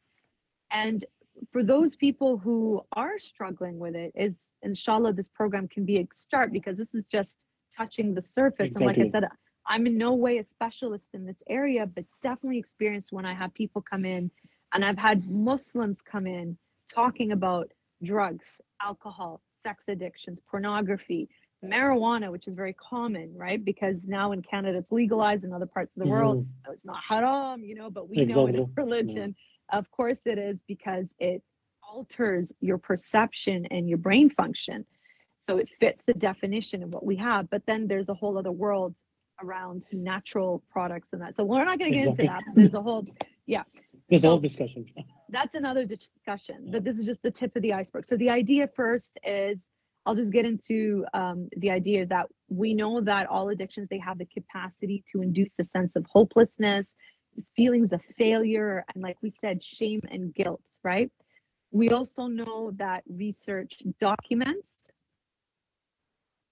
And for those people who are struggling with it, is inshallah, this program can be a start because this is just touching the surface. And like I said, I'm in no way a specialist in this area, but definitely experienced when I have people come in and I've had Muslims come in talking about drugs, alcohol, sex addictions, pornography, marijuana, which is very common, right? Because now in Canada it's legalized in other parts of the world. Mhm. No, it's not haram, you know, but we know in Exactly. religion, of course it is because it alters your perception and your brain function. So it fits the definition of what we have. But then there's a whole other world around natural products and that. So we're not going to get into that. There's a whole, yeah. There's a whole discussion. that's another discussion, but this is just the tip of the iceberg. So the idea first is I'll just get into um, the idea that we know that all addictions they have the capacity to induce a sense of hopelessness, feelings of failure, and like we said, shame and guilt. Right. We also know that research documents.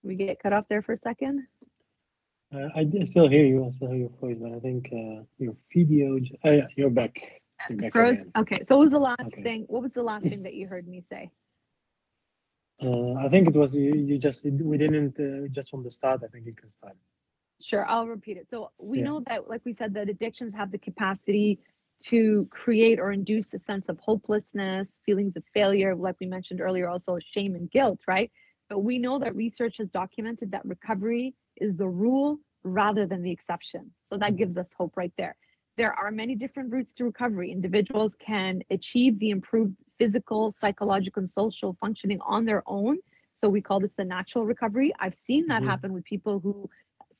We get cut off there for a second. Uh, I still hear you. I still hear your voice, but I think uh, your video. Oh, yeah, you're back. You're back Froze. again. Okay. So what was the last Okay. thing? What was the last thing that you heard me say? Uh, I think it was you. You just we didn't uh, just from the start. I think you can start. Sure, I'll repeat it. So we Yeah. know that, like we said, that addictions have the capacity to create or induce a sense of hopelessness, feelings of failure, like we mentioned earlier, also shame and guilt, right? But we know that research has documented that recovery is the rule rather than the exception. So that gives us hope right there. There are many different routes to recovery. Individuals can achieve the improved physical, psychological, and social functioning on their own. So we call this the natural recovery. I've seen that Mhm. happen with people who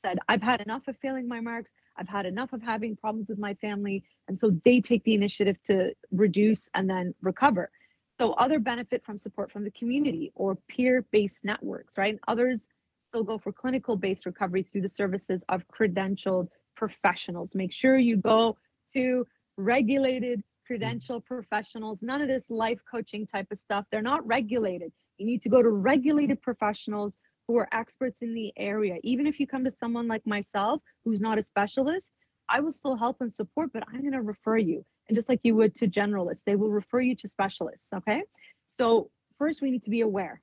said, I've had enough of failing my marks. I've had enough of having problems with my family. And so they take the initiative to reduce and then recover. So other benefit from support from the community or peer-based networks, right? Others still go for clinical-based recovery through the services of credentialed professionals. Make sure you go to regulated credential professionals. None of this life coaching type of stuff. They're not regulated. You need to go to regulated professionals who are experts in the area. Even if you come to someone like myself who's not a specialist, I will still help and support, but I'm going to refer you. And just like you would to generalists, they will refer you to specialists. Okay. So, first, we need to be aware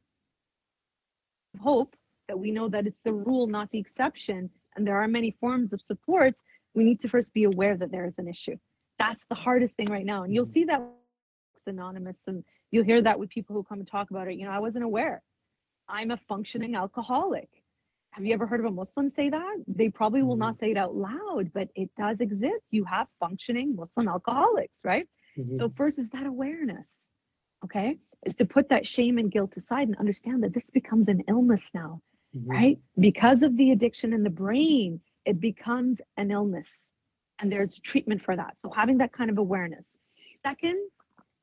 hope that we know that it's the rule, not the exception. And there are many forms of supports. We need to first be aware that there is an issue. That's the hardest thing right now. And you'll see that anonymous and you'll hear that with people who come and talk about it. You know, I wasn't aware. I'm a functioning alcoholic. Have you ever heard of a Muslim say that? They probably will not say it out loud, but it does exist. You have functioning Muslim alcoholics, right? Mhm. So, first is that awareness, okay? Is to put that shame and guilt aside and understand that this becomes an illness now, Mhm. right? Because of the addiction in the brain, it becomes an illness and there's treatment for that. So, having that kind of awareness. Second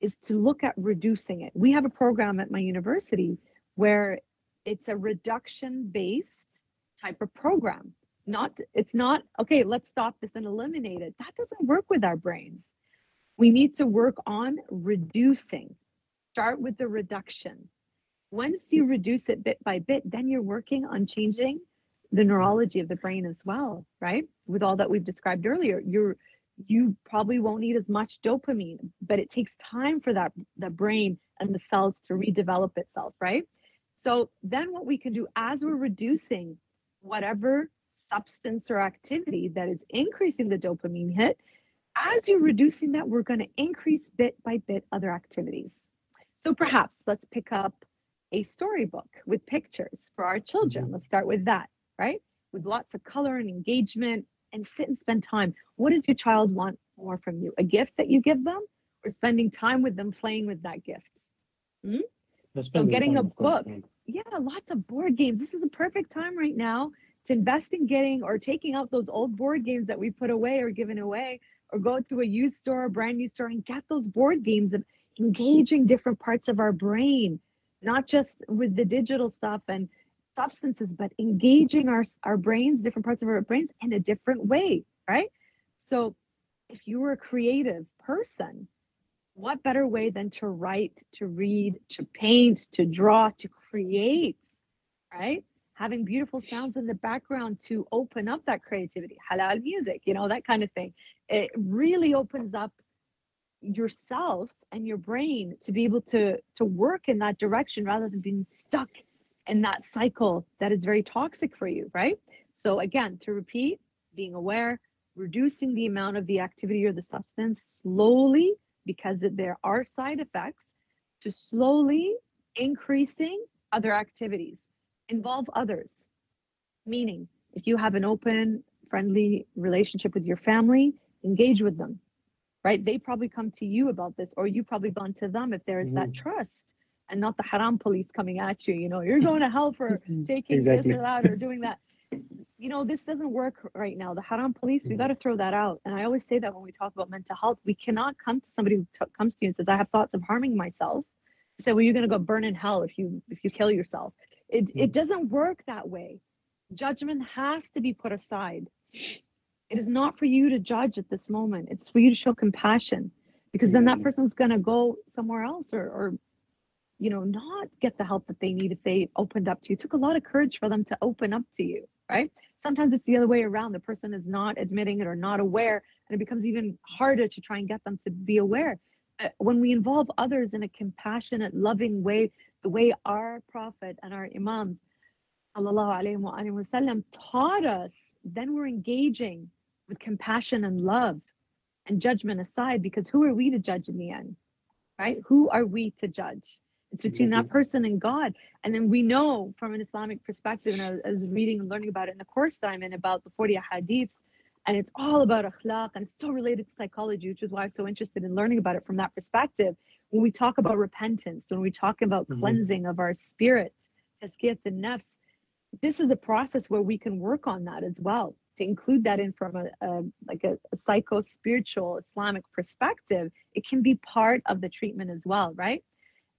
is to look at reducing it. We have a program at my university where it's a reduction based type of program. Not, it's not, okay, let's stop this and eliminate it. That doesn't work with our brains. We need to work on reducing. Start with the reduction. Once you reduce it bit by bit, then you're working on changing the neurology of the brain as well, right? With all that we've described earlier, you're you probably won't need as much dopamine, but it takes time for that the brain and the cells to redevelop itself, right? So then what we can do as we're reducing whatever substance or activity that is increasing the dopamine hit, as you're reducing that, we're going to increase bit by bit other activities. So perhaps let's pick up a storybook with pictures for our children. Mhm. Let's start with that, right? With lots of color and engagement and sit and spend time. What does your child want more from you? A gift that you give them or spending time with them playing with that gift? Spend the getting a book. Yeah, lots of board games. This is the perfect time right now to invest in getting or taking out those old board games that we put away or given away, or go to a used store, a brand new store, and get those board games and engaging different parts of our brain, not just with the digital stuff and substances, but engaging our our brains, different parts of our brains in a different way, right? So if you were a creative person, what better way than to write, to read, to paint, to draw, to create, right? Having beautiful sounds in the background to open up that creativity, halal music, you know, that kind of thing. It really opens up yourself and your brain to be able to to work in that direction rather than being stuck in that cycle that is very toxic for you, right? So again, to repeat, being aware, reducing the amount of the activity or the substance slowly because there are side effects to slowly increasing other activities. Involve others. Meaning if you have an open friendly relationship with your family engage with them. Right? They probably come to you about this or you probably gone to them if there is that trust and not the haram police coming at you you know you're going to hell for taking Exactly. this or that or doing that. You know this doesn't work right now. The haram police we Mhm. got to throw that out. And i always say that when we talk about mental health we cannot come to somebody who t- comes to you and says i have thoughts of harming myself say well you're going to go burn in hell if you if you kill yourself. It it doesn't work that way. Judgment has to be put aside. It is not for you to judge at this moment. It's for you to show compassion because then that Mhm. person's going to go somewhere else or or you know not get the help that they need if they opened up to you. It took a lot of courage for them to open up to you right? Sometimes it's the other way around. The person is not admitting it or not aware and it becomes even harder to try and get them to be aware Uh, when we involve others in a compassionate loving way the way our prophet and our imams sallallahu alaihi wa alihi wasallam taught us then we're engaging with compassion and love and judgment aside because who are we to judge in the end right? Who are we to judge? It's between that mm-hmm. person and god. And then we know from an islamic perspective and I I was reading and learning about it in the course that i'm in about the 40 hadiths and it's all about akhlaq and it's so related to psychology which is why i'm so interested in learning about it from that perspective. When we talk about repentance when we talk about Mhm. cleansing of our spirit tazkiyat the nafs this is a process where we can work on that as well to include that in from a, a like a, a psycho spiritual islamic perspective. It can be part of the treatment as well right?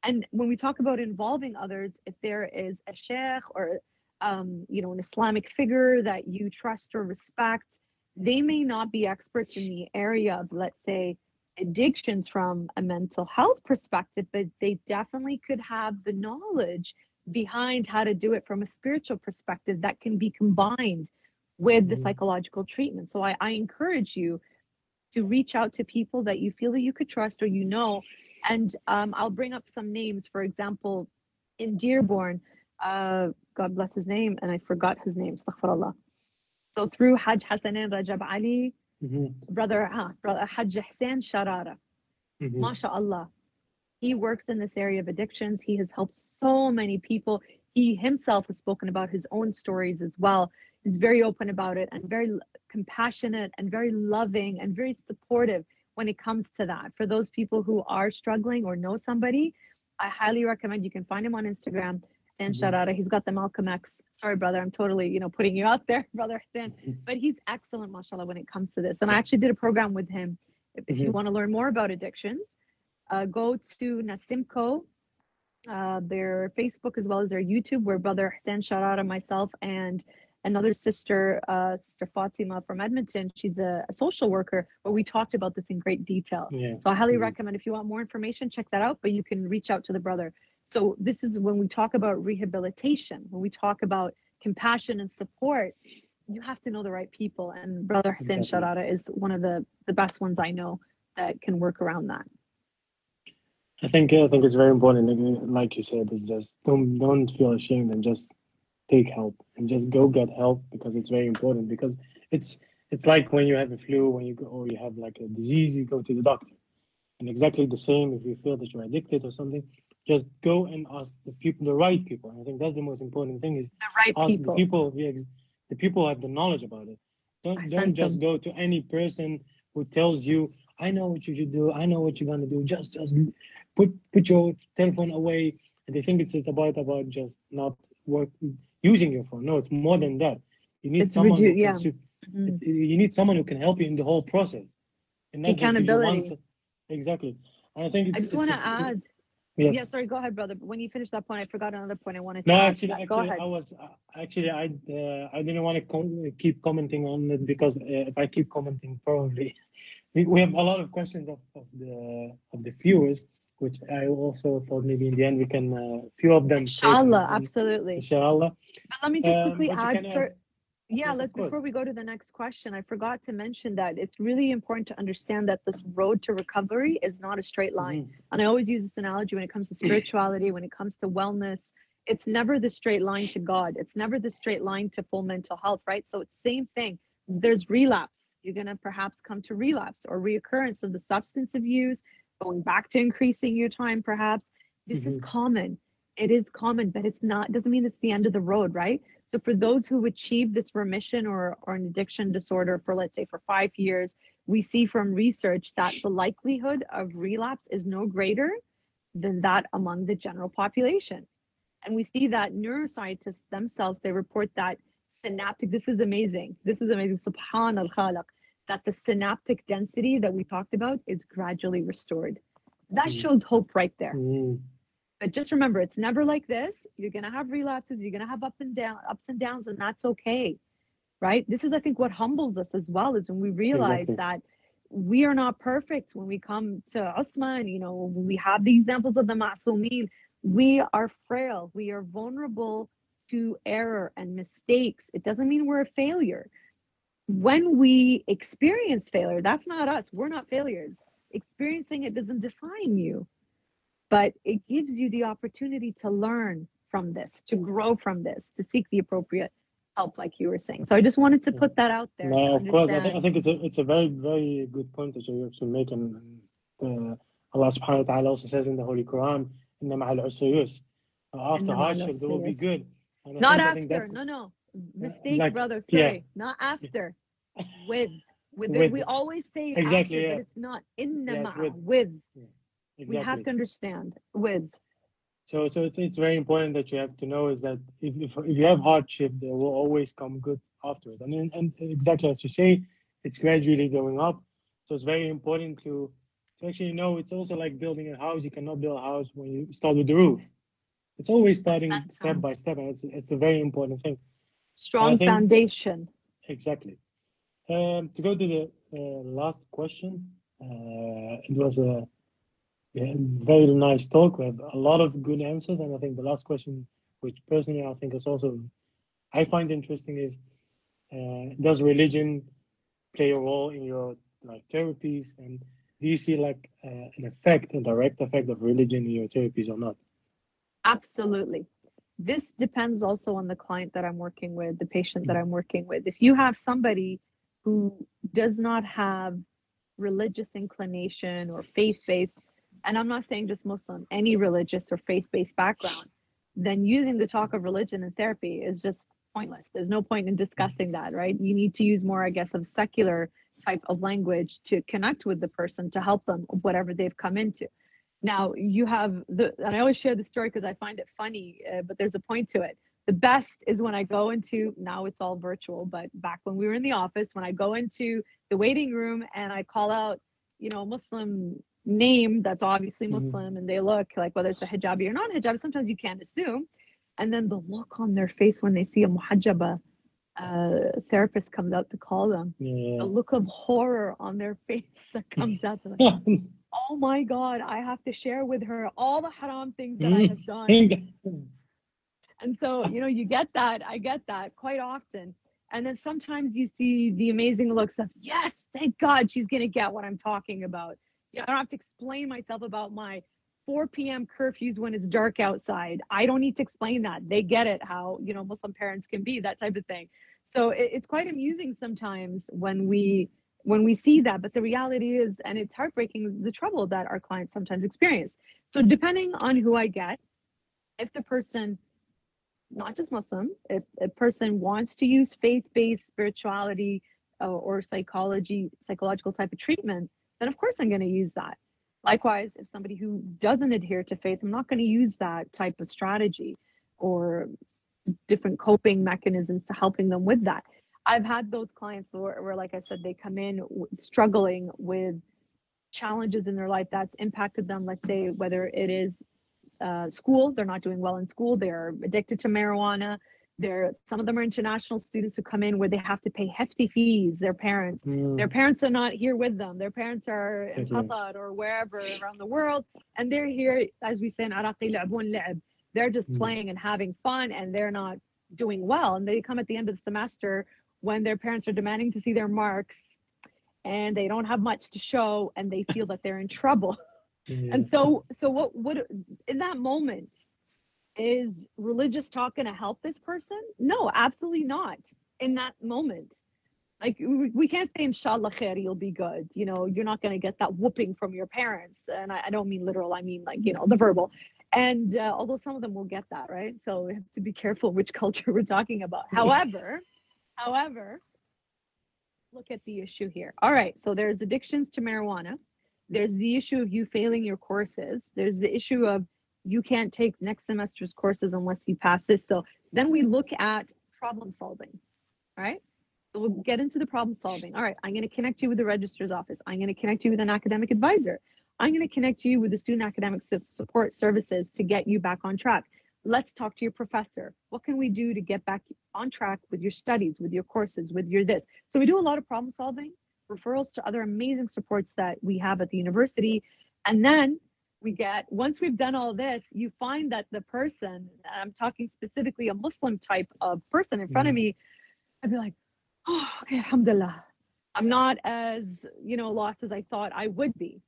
And when we talk about involving others if there is a sheikh or um, you know an islamic figure that you trust or respect they may not be experts in the area of let's say addictions from a mental health perspective but they definitely could have the knowledge behind how to do it from a spiritual perspective that can be combined with the Mhm. psychological treatment. So I, I encourage you to reach out to people that you feel that you could trust or you know. And um, I'll bring up some names. For example, in Dearborn, uh, God bless his name, and I forgot his name, astaghfirullah. So through Hajj Hassanin Rajab Ali, Mhm. brother, ah, brother Hajj Hussein Sharara, Mhm. MashaAllah. He works in this area of addictions. He has helped so many people. He himself has spoken about his own stories as well. He's very open about it and very compassionate and very loving and very supportive when it comes to that. For those people who are struggling or know somebody, I highly recommend you can find him on Instagram. Hassan Mhm. Sharara. He's got the Malcolm X. Sorry, brother. I'm totally, you know, putting you out there, brother Hassan Mhm. but he's excellent, mashallah, when it comes to this. And I actually did a program with him. If, you Mhm. want to learn more about addictions, uh, go to Nasimco, uh, their Facebook as well as their YouTube, where brother Hassan Sharara, myself, and another sister, uh, Sister Fatima from Edmonton, she's a, a social worker, but we talked about this in great detail. Yeah. So I highly Mhm. recommend if you want more information, check that out, but you can reach out to the brother. So this is when we talk about rehabilitation, when we talk about compassion and support, you have to know the right people. And Brother Hassan Exactly. Sharara is one of the, the best ones I know that can work around that. I think I think it's very important. like- uh, Like you said, is just don't don't feel ashamed and just take help and just go get help because it's very important. Because it's it's like when you have a flu, when you go or you have like a disease, you go to the doctor. And exactly the same if you feel that you're addicted or something, just go and ask the people, the right people. And I think that's the most important thing is The right ask people. the people, ex- the people have the knowledge about it. Don't I don't just them. go to any person who tells you, I know what you should do, I know what you're gonna do. Just just put put your telephone away. And they think it's just about about just not work using your phone. No, it's more than that. You need It's someone redu- who can yeah. su- mm-hmm. it's, you need someone who can help you in the whole process. And not just one Accountability. exactly. And I think it's I just want to add. Yes. Yeah, sorry, go ahead, brother. When you finish that point, I forgot another point I wanted to No, add. actually. Go actually, ahead. I was uh, actually I uh, I didn't want to com- keep commenting on it because uh, if I keep commenting, probably we, we have a lot of questions of, of the of the viewers, which I also thought maybe in the end we can uh, few of them. Inshallah, absolutely. Inshallah. But let me just Um, quickly add, sir. Yeah, Yes, let's before we go to the next question, I forgot to mention that it's really important to understand that this road to recovery is not a straight line. Mhm. And I always use this analogy when it comes to spirituality, when it comes to wellness, it's never the straight line to God. It's never the straight line to full mental health, right? So it's same thing. There's relapse. You're gonna perhaps come to relapse or reoccurrence of the substance abuse, going back to increasing your time, perhaps. This is Mhm. common. It is common, but it's not doesn't mean it's the end of the road, right? So for those who achieve this remission or or an addiction disorder for let's say for five years, we see from research that the likelihood of relapse is no greater than that among the general population. And we see that neuroscientists themselves, they report that synaptic, this is amazing. This is amazing. Subhan al Khalaq, that the synaptic density that we talked about is gradually restored. That Mm. shows hope right there. Mm, But just remember, it's never like this. You're gonna have relapses, you're gonna have up and down, ups and downs, and that's okay. Right? This is, I think, what humbles us as well, is when we realize Exactly. that we are not perfect when we come to Usman, you know, we have the examples of the Ma'sumin. We are frail, we are vulnerable to error and mistakes. It doesn't mean we're a failure. When we experience failure, that's not us. We're not failures. Experiencing it doesn't define you but it gives you the opportunity to learn from this, to grow from this, to seek the appropriate help, like you were saying. So I just wanted to put that out there. No, of course. I think, I think it's a it's a very very good point that you actually make, and uh, Allah Subhanahu wa Taala also says in the Holy Quran, "Inna ma'al usri yusr." After Inna hardship, there will be good. Not think- after, no, no. Mistake, like, brother. yeah. Sorry, not after. With. With, With. we always say Exactly, after, yeah. but it's not in the Yeah, with. with. With. We have to understand with. So, so it's it's very important that you have to know is that if, if, if you have hardship, there will always come good after it. And, and and exactly as you say, it's gradually going up. So it's very important to to actually know. It's also like building a house. You cannot build a house when you start with the roof. It's always starting that step by step, and it's it's a very important thing. Strong think- foundation. Exactly. Um, to go to the uh, last question, uh, it was a yeah, very nice talk. We have a lot of good answers, and I think the last question, which personally I think is also I find interesting, is uh, does religion play a role in your like therapies, and do you see like uh, an effect, a direct effect of religion in your therapies or not? Absolutely. This depends also on the client that I'm working with, the patient that I'm working with. If you have somebody who does not have religious inclination or faith based, and I'm not saying just Muslim, any religious or faith based background, then using the talk of religion in therapy is just pointless. There's no point in discussing that, right? You need to use more, I guess, of secular type of language to connect with the person to help them whatever they've come into. Now you have the, and I always share the story because I find it funny, uh, but there's a point to it. The best is when I go into, now it's all virtual, but back when we were in the office, when I go into the waiting room and I call out, you know, Muslim name that's obviously Mhm. Muslim and they look like whether it's a hijabi or not hijabi, sometimes you can't assume. And then the look on their face when they see a muhajjaba uh, therapist comes out to call them, Yeah. the look of horror on their face that comes out. Like, oh my god i have to share with her all the haram things that i Mm. have done and so you know you get that i get that quite often and then sometimes you see the amazing looks of yes thank god she's going to get what i'm talking about i don't have to explain myself about my 4 p.m curfews when it's dark outside. I don't need to explain that. They get it how you know muslim parents can be that type of thing. So it, it's quite amusing sometimes when we when we see that but the reality is and it's heartbreaking the trouble that our clients sometimes experience. So depending on who i get if the person not just muslim if a person wants to use faith-based spirituality uh, or psychology psychological type of treatment then of course i'm going to use that likewise if somebody who doesn't adhere to faith i'm not going to use that type of strategy or different coping mechanisms to helping them with that I've had those clients where, where, like I said, they come in w- struggling with challenges in their life that's impacted them. Let's say whether it is uh, school, they're not doing well in school, they're addicted to marijuana. There, some of them are international students who come in where they have to pay hefty fees. Their parents, mm. their parents are not here with them. Their parents are in Qatar or wherever around the world, and they're here, as we say in Iraqi, They're just mm. playing and having fun, and they're not doing well. And they come at the end of the semester when their parents are demanding to see their marks, and they don't have much to show, and they feel that they're in trouble. Hmm. And so, so what would in that moment? Is religious talk going to help this person? No, absolutely not in that moment. Like we can't say inshallah khair, you'll be good. You know, you're not going to get that whooping from your parents. And I, I don't mean literal, I mean like, you know, the verbal. And uh, although some of them will get that, right? So we have to be careful which culture we're talking about. However, however, look at the issue here. All right, so there's addictions to marijuana. There's the issue of you failing your courses. There's the issue of you can't take next semester's courses unless you pass this. So then we look at problem solving. Right. We'll get into the problem solving. All right, I'm going to connect you with the registrar's office. I'm going to connect you with an academic advisor. I'm going to connect you with the student academic support services to get you back on track. Let's talk to your professor. What can we do to get back on track with your studies, with your courses, with your this? So we do a lot of problem solving, referrals to other amazing supports that we have at the university. And then we get, once we've done all this, you find that the person, I'm talking specifically a Muslim type of person in front of me, I'd be like, oh, okay, alhamdulillah. I'm not as, you know, lost as I thought I would be.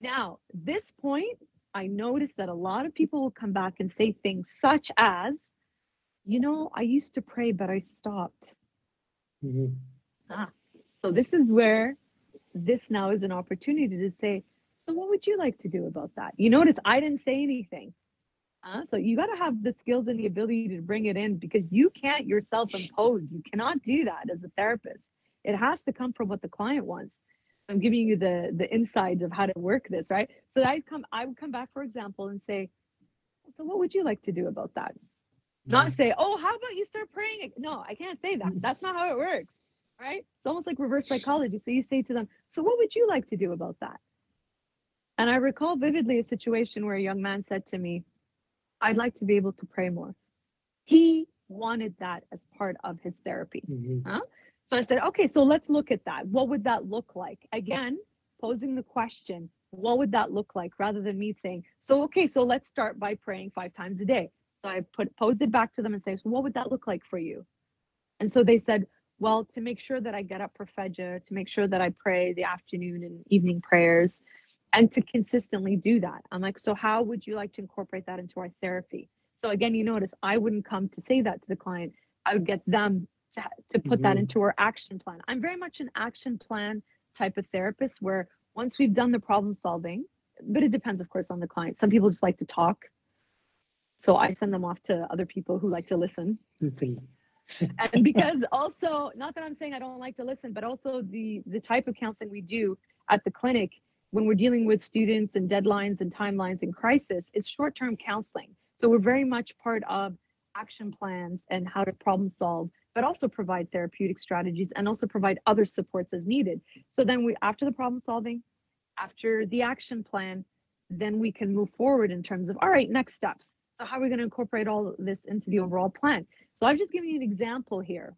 Now, this point, I noticed that a lot of people will come back and say things such as, you know, I used to pray, but I stopped. Mhm. So this is where this now is an opportunity to say, so what would you like to do about that? You notice I didn't say anything. Uh, so you got to have the skills and the ability to bring it in because you can't yourself impose. You cannot do that as a therapist. It has to come from what the client wants. I'm giving you the the insides of how to work this, right? So I'd come, I would come back, for example, and say, so what would you like to do about that? Not say, oh, how about you start praying? No, I can't say that. That's not how it works, right? It's almost like reverse psychology. So you say to them, so what would you like to do about that? And I recall vividly a situation where a young man said to me, I'd like to be able to pray more. He wanted that as part of his therapy. Mhm. So I said, okay, so let's look at that. What would that look like? Again, posing the question, what would that look like rather than me saying, so okay, so let's start by praying five times a day. So I put posed it back to them and say, so what would that look like for you? And so they said, well, to make sure that I get up for Fajr, to make sure that I pray the afternoon and evening prayers, and to consistently do that. I'm like, so how would you like to incorporate that into our therapy? So again, you notice I wouldn't come to say that to the client. I would get them to, to put that Mhm. into our action plan. I'm very much an action plan type of therapist where once we've done the problem solving, but it depends, of course, on the client. Some people just like to talk. So I send them off to other people who like to listen. And because also, not that I'm saying I don't like to listen, but also the the type of counseling we do at the clinic when we're dealing with students and deadlines and timelines and crisis is short-term counseling. So we're very much part of action plans and how to problem solve, but also provide therapeutic strategies and also provide other supports as needed. So then we after the problem solving, after the action plan, then we can move forward in terms of all right, next steps. So how are we going to incorporate all this into the overall plan? So I've just given you an example here.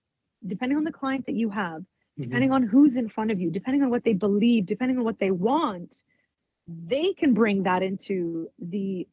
Depending on the client that you have, Depending mm-hmm. on who's in front of you, depending on what they believe, depending on what they want, they can bring that into the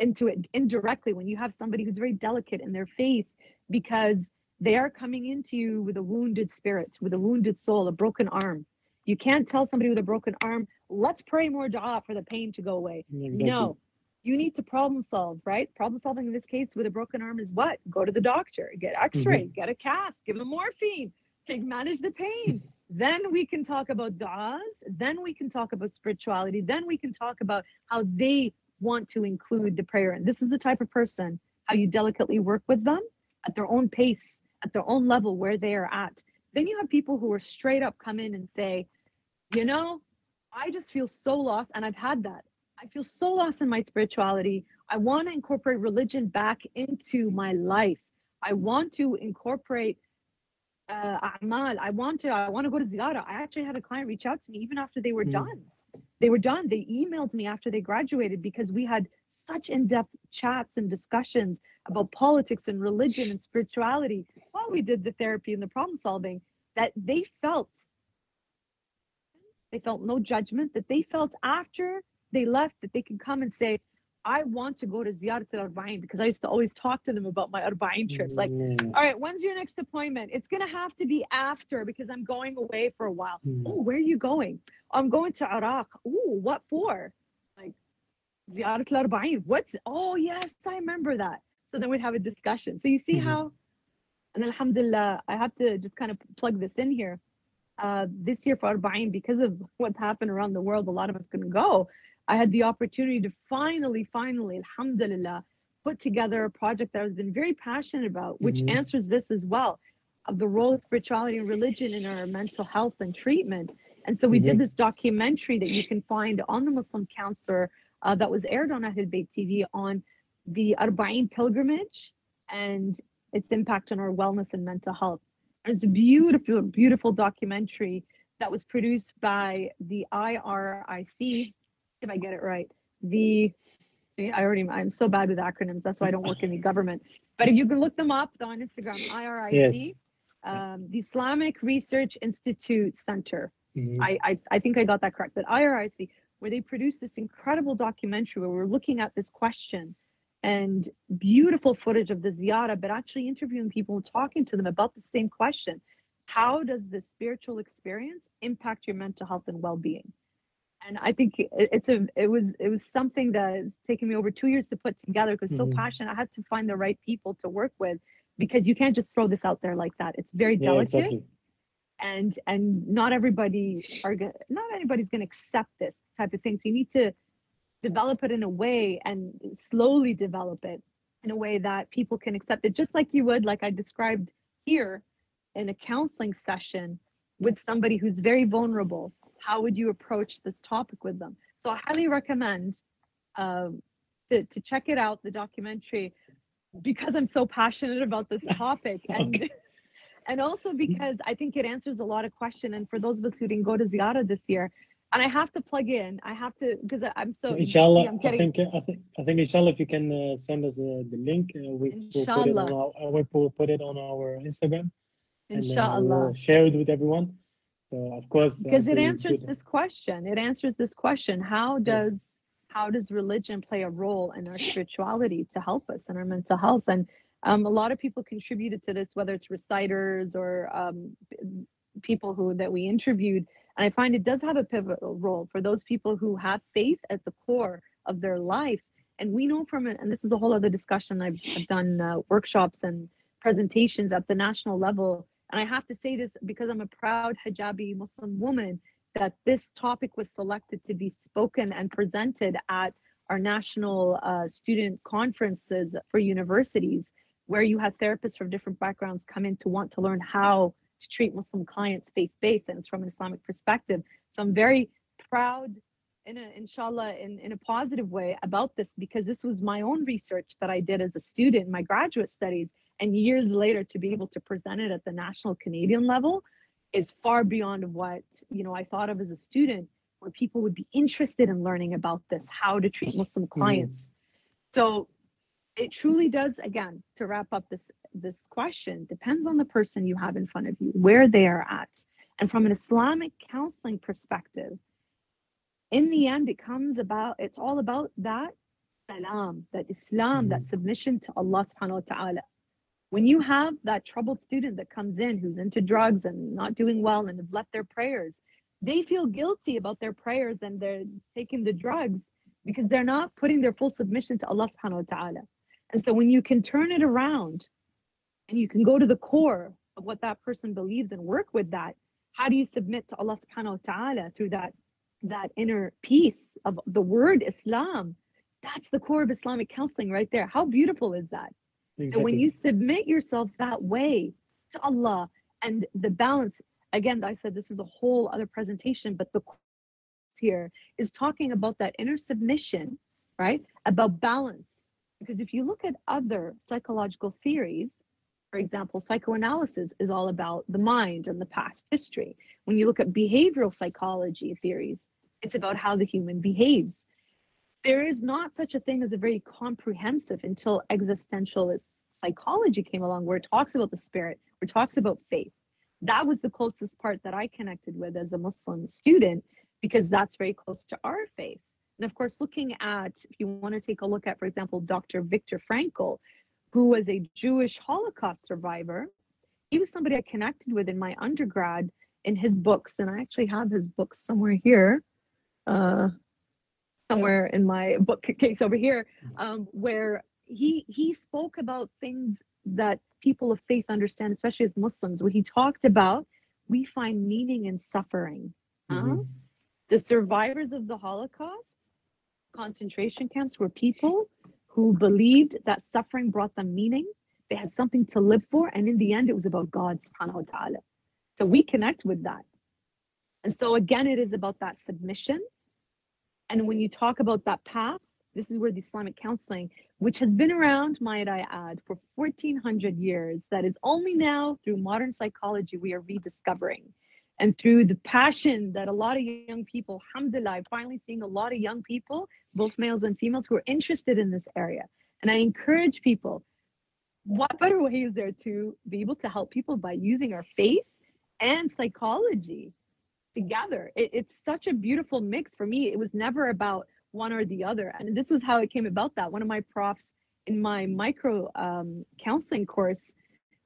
into it indirectly when you have somebody who's very delicate in their faith because they are coming into you with a wounded spirit, with a wounded soul, a broken arm. You can't tell somebody with a broken arm, let's pray more dua for the pain to go away. Exactly. No, you need to problem solve, right? Problem solving in this case with a broken arm is what? Go to the doctor, get x ray, mm-hmm. get a cast, give them morphine, manage the pain. then we can talk about du'as. Then we can talk about spirituality. Then we can talk about how they want to include the prayer. And this is the type of person, how you delicately work with them at their own pace, at their own level where they are at. Then you have people who are straight up come in and say, you know, I just feel so lost. And I've had that. I feel so lost in my spirituality. I want to incorporate religion back into my life. I want to incorporate uh, a'mal. I want to. I want to go to ziyarah. I actually had a client reach out to me even after they were Mm. done. They were done. They emailed me after they graduated because we had such in-depth chats and discussions about politics and religion and spirituality while we did the therapy and the problem solving that they felt they felt no judgment that they felt after they left that they can come and say i want to go to ziyarat al-arba'in because i used to always talk to them about my arba'in trips like Mm, all right when's your next appointment it's going to have to be after because i'm going away for a while mm. oh where are you going i'm going to iraq oh what for like Ziyarat al What's oh yes, I remember that. So then we'd have a discussion. So you see Mhm. how, and alhamdulillah, I have to just kind of plug this in here. Uh, this year for Arba'in, because of what's happened around the world, a lot of us couldn't go. I had the opportunity to finally, finally, alhamdulillah, put together a project that I've been very passionate about, which Mhm. answers this as well of the role of spirituality and religion in our mental health and treatment. And so we did Mhm. this documentary that you can find on the Muslim Counselor uh, that was aired on Ahl Bayt TV on the Arba'in pilgrimage and its impact on our wellness and mental health. It's a beautiful, beautiful documentary that was produced by the IRIC, if I get it right. The I already I'm so bad with acronyms. That's why I don't work in the government. But if you can look them up on Instagram, IRIC, Yes. um, the Islamic Research Institute Center. Mhm. I, I I think I got that correct. But IRIC, where they produced this incredible documentary where we're looking at this question and beautiful footage of the ziyara, but actually interviewing people and talking to them about the same question. How does the spiritual experience impact your mental health and well-being? And I think it's a it was it was something that has taken me over two years to put together because so Mhm. passionate. I had to find the right people to work with because you can't just throw this out there like that. It's very Yeah, delicate exactly. and and not everybody are not everybody's going to accept this type of thing so you need to develop it in a way and slowly develop it in a way that people can accept it just like you would like i described here in a counseling session with somebody who's very vulnerable how would you approach this topic with them so i highly recommend um, to, to check it out the documentary because i'm so passionate about this topic and Okay. and also because I think it answers a lot of question. And for those of us who didn't go to Ziyara this year, and I have to plug in, I have to because I'm so inshallah, I'm I think I think I think inshallah, if you can uh, send us uh, the link, uh, we will put it on our uh, we will put it on our Instagram and then inshallah we'll share it with everyone. So of course, uh, because it answers we- this question. It answers this question: How does how does religion play a role in our spirituality to help us in our mental health? And um, a lot of people contributed to this, whether it's reciters or um, people who that we interviewed. And I find it does have a pivotal role for those people who have faith at the core of their life. And we know from it, and this is a whole other discussion. I've, I've done uh, workshops and presentations at the national level. And I have to say this because I'm a proud hijabi Muslim woman that this topic was selected to be spoken and presented at our national uh, student conferences for universities, where you have therapists from different backgrounds come in to want to learn how to treat Muslim clients faith based and it's from an Islamic perspective. So I'm very proud, in a, inshallah, in, in a positive way about this because this was my own research that I did as a student in my graduate studies. And years later, to be able to present it at the national Canadian level is far beyond what you know I thought of as a student, where people would be interested in learning about this, how to treat Muslim mm-hmm. clients. So it truly does again to wrap up this this question depends on the person you have in front of you where they are at. And from an islamic counseling perspective in the end it comes about it's all about that salam that islam that mm-hmm. submission to allah subhanahu wa ta'ala when you have that troubled student that comes in who's into drugs and not doing well and have left their prayers they feel guilty about their prayers and they're taking the drugs because they're not putting their full submission to allah subhanahu wa ta'ala and so when you can turn it around and you can go to the core of what that person believes and work with that, how do you submit to Allah subhanahu wa ta'ala through that that inner peace of the word Islam? That's the core of Islamic counseling right there. How beautiful is that? And when you submit yourself that way to Allah and the balance, again, I said this is a whole other presentation, but the course here is talking about that inner submission, right? About balance. Because if you look at other psychological theories, for example, psychoanalysis is all about the mind and the past history. When you look at behavioral psychology theories, it's about how the human behaves. There is not such a thing as a very comprehensive until existentialist psychology came along, where it talks about the spirit, where it talks about faith. That was the closest part that I connected with as a Muslim student, because that's very close to our faith. And of course, looking at, if you want to take a look at, for example, Dr. Viktor Frankl, who was a Jewish Holocaust survivor, he was somebody I connected with in my undergrad in his books. And I actually have his books somewhere here. Uh, somewhere in my bookcase over here, um, where he he spoke about things that people of faith understand, especially as Muslims, where he talked about we find meaning in suffering. huh? Mhm. The survivors of the Holocaust concentration camps were people who believed that suffering brought them meaning. They had something to live for, and in the end, it was about God subhanahu wa ta'ala. So we connect with that. And so again, it is about that submission. And when you talk about that path, this is where the Islamic counseling, which has been around, might I add, for 1400 years, that is only now through modern psychology we are rediscovering. And through the passion that a lot of young people, alhamdulillah, finally seeing a lot of young people, both males and females, who are interested in this area. And I encourage people, what better way is there to be able to help people by using our faith and psychology together? It, it's such a beautiful mix for me. It was never about one or the other. And this was how it came about that one of my profs in my micro um, counseling course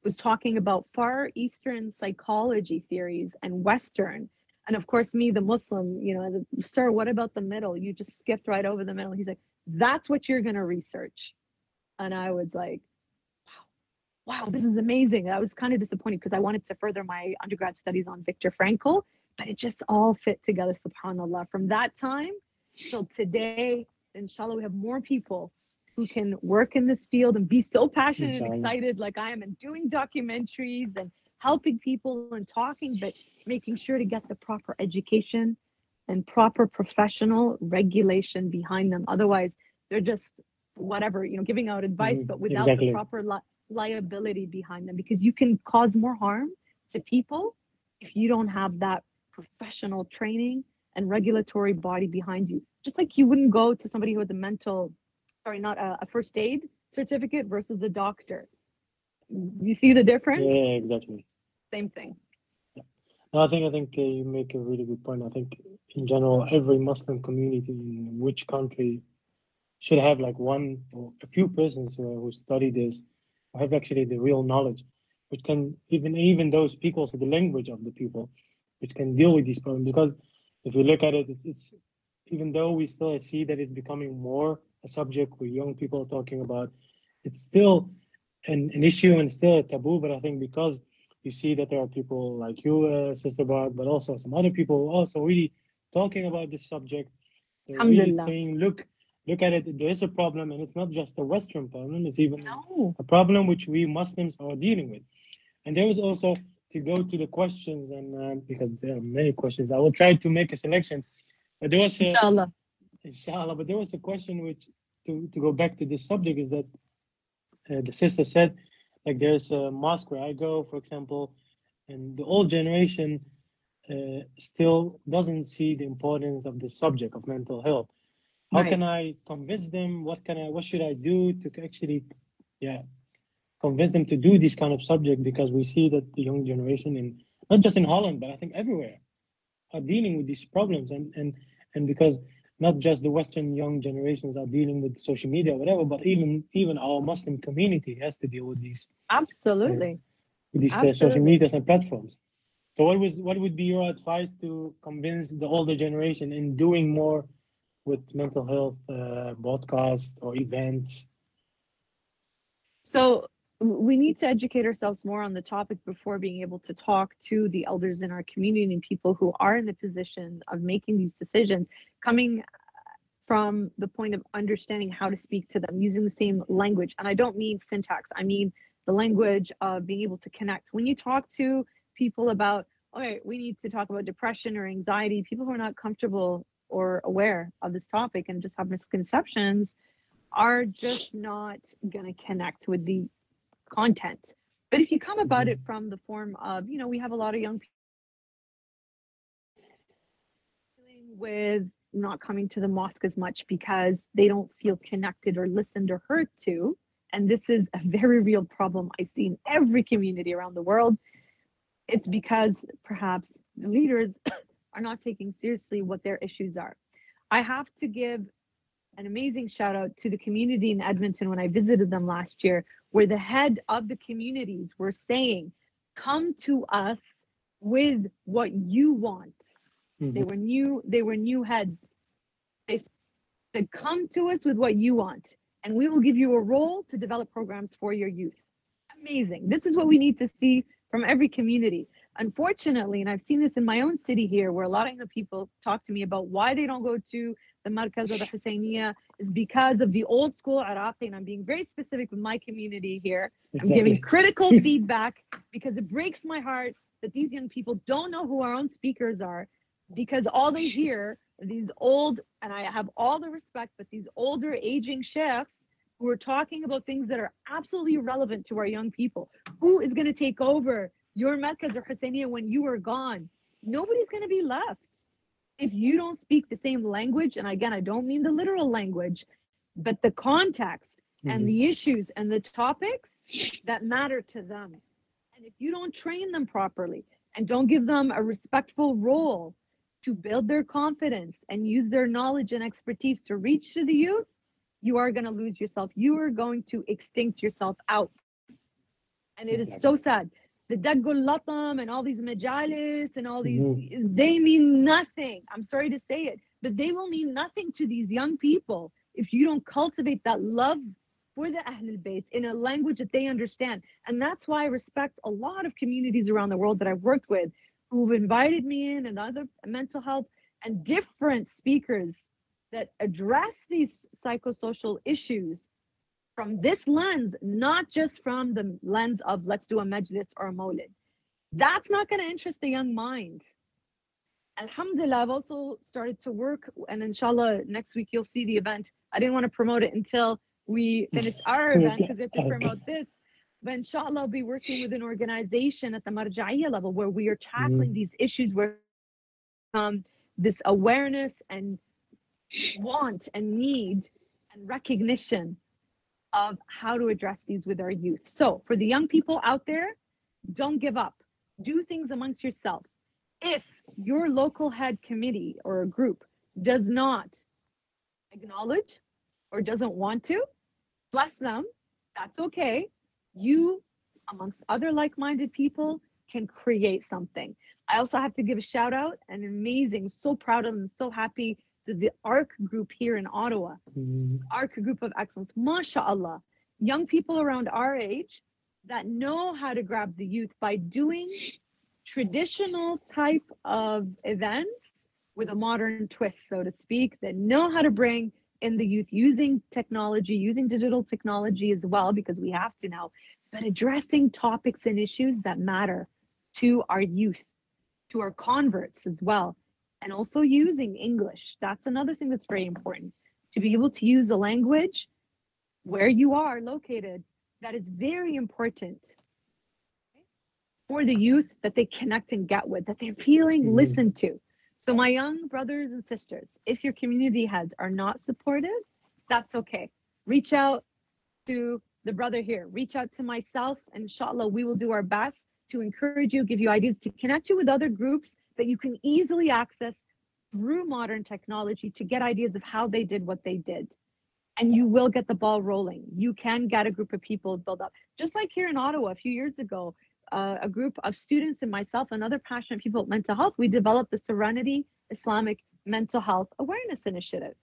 was talking about Far Eastern psychology theories and Western. And of course, me, the Muslim, you know, the, sir, what about the middle? You just skipped right over the middle. He's like, that's what you're going to research. And I was like, wow, wow, this is amazing. I was kind of disappointed because I wanted to further my undergrad studies on Viktor Frankl, but it just all fit together, subhanAllah. From that time till today, inshallah, we have more people who can work in this field and be so passionate and excited like I am and doing documentaries and helping people and talking, but making sure to get the proper education and proper professional regulation behind them. Otherwise, they're just whatever, you know, giving out advice, Mhm, but without exactly. the proper li- liability behind them because you can cause more harm to people if you don't have that professional training and regulatory body behind you. Just like you wouldn't go to somebody who had the mental, sorry, not a, a first aid certificate versus the doctor. You see the difference? Yeah, exactly. Same thing. No, I think I think uh, you make a really good point. I think in general, every Muslim community in which country should have like one or a few persons who, who study this, who have actually the real knowledge, which can even even those speak also the language of the people, which can deal with these problems. Because if you look at it, it- it's even though we still see that it's becoming more a subject where young people are talking about, it's still an, an issue and still a taboo. But I think because you see that there are people like you, uh, Sister Barb, but also some other people also really talking about this subject. They're really saying, look, look at it. There is a problem, and it's not just a Western problem. It's even No. a problem which we Muslims are dealing with. And there was also to go to the questions, and um, because there are many questions, I will try to make a selection. But there was a, Inshallah. inshallah, but there was a question which to, to go back to this subject is that uh, the sister said, like there's a mosque where I go, for example, and the old generation uh, still doesn't see the importance of the subject of mental health. How Right. can I convince them? What can I? What should I do to actually, yeah, convince them to do this kind of subject? Because we see that the young generation in not just in Holland, but I think everywhere, are dealing with these problems, and and and because not just the Western young generations are dealing with social media, or whatever, but even even our Muslim community has to deal with these Absolutely. with these uh, social Absolutely. medias and platforms. So what was what would be your advice to convince the older generation in doing more with mental health uh, podcasts or events? So we need to educate ourselves more on the topic before being able to talk to the elders in our community and people who are in the position of making these decisions, coming from the point of understanding how to speak to them using the same language. And I don't mean syntax, I mean the language of being able to connect. When you talk to people about, okay, we need to talk about depression or anxiety, people who are not comfortable or aware of this topic and just have misconceptions are just not going to connect with the content. But if you come about it mm-hmm. from the form of, you know, we have a lot of young people with not coming to the mosque as much because they don't feel connected or listened or heard to. And this is a very real problem I see in every community around the world. It's because perhaps the leaders are not taking seriously what their issues are. I have to give an amazing shout out to the community in Edmonton when I visited them last year, where the head of the communities were saying, Come to us with what you want. They Mhm. were new, they were new heads. They said, come to us with what you want, and we will give you a role to develop programs for your youth. Amazing. This is what we need to see from every community. Unfortunately, and I've seen this in my own city here, where a lot of young people talk to me about why they don't go to the Markaz or the Husseiniya is because of the old school Iraqi. And I'm being very specific with my community here. I'm giving critical feedback because it breaks my heart that these young people don't know who our own speakers are because all they hear are these old, and I have all the respect, but these older aging chefs who are talking about things that are absolutely relevant to our young people. Who is going to take over your Markaz or Husseiniya when you are gone? Nobody's going to be left if you don't speak the same language, and again, I don't mean the literal language, but the context mm-hmm. and the issues and the topics that matter to them. And if you don't train them properly and don't give them a respectful role to build their confidence and use their knowledge and expertise to reach to the youth, you are going to lose yourself. You are going to extinct yourself out. And it is so sad the Daggul Latam and all these majalis and all these, mm-hmm. they mean nothing. I'm sorry to say it, but they will mean nothing to these young people if you don't cultivate that love for the Ahlul Bayt in a language that they understand. And that's why I respect a lot of communities around the world that I've worked with who've invited me in and other mental health and different speakers that address these psychosocial issues from this lens, not just from the lens of let's do a majlis or a mawlid. That's not going to interest the young mind. Alhamdulillah, I've also started to work, and inshallah, next week you'll see the event. I didn't want to promote it until we finished our event because we have to promote this. But inshallah, I'll be working with an organization at the marja'iyya level where we are tackling mm. these issues where um, this awareness and want and need and recognition of how to address these with our youth. So, for the young people out there, don't give up. Do things amongst yourself. If your local head committee or a group does not acknowledge or doesn't want to, bless them. That's okay. You, amongst other like minded people, can create something. I also have to give a shout out and amazing, so proud of them, so happy the, the ARC group here in Ottawa, mm-hmm. ARC group of excellence, mashallah, young people around our age that know how to grab the youth by doing traditional type of events with a modern twist, so to speak, that know how to bring in the youth using technology, using digital technology as well, because we have to now, but addressing topics and issues that matter to our youth, to our converts as well and also using English. That's another thing that's very important to be able to use a language where you are located. That is very important for the youth that they connect and get with, that they're feeling mm-hmm. listened to. So, my young brothers and sisters, if your community heads are not supportive, that's okay. Reach out to the brother here, reach out to myself, and inshallah, we will do our best to encourage you, give you ideas, to connect you with other groups that you can easily access through modern technology to get ideas of how they did what they did. And you will get the ball rolling. You can get a group of people build up. Just like here in Ottawa a few years ago, uh, a group of students and myself and other passionate people at mental health, we developed the Serenity Islamic Mental Health Awareness Initiative.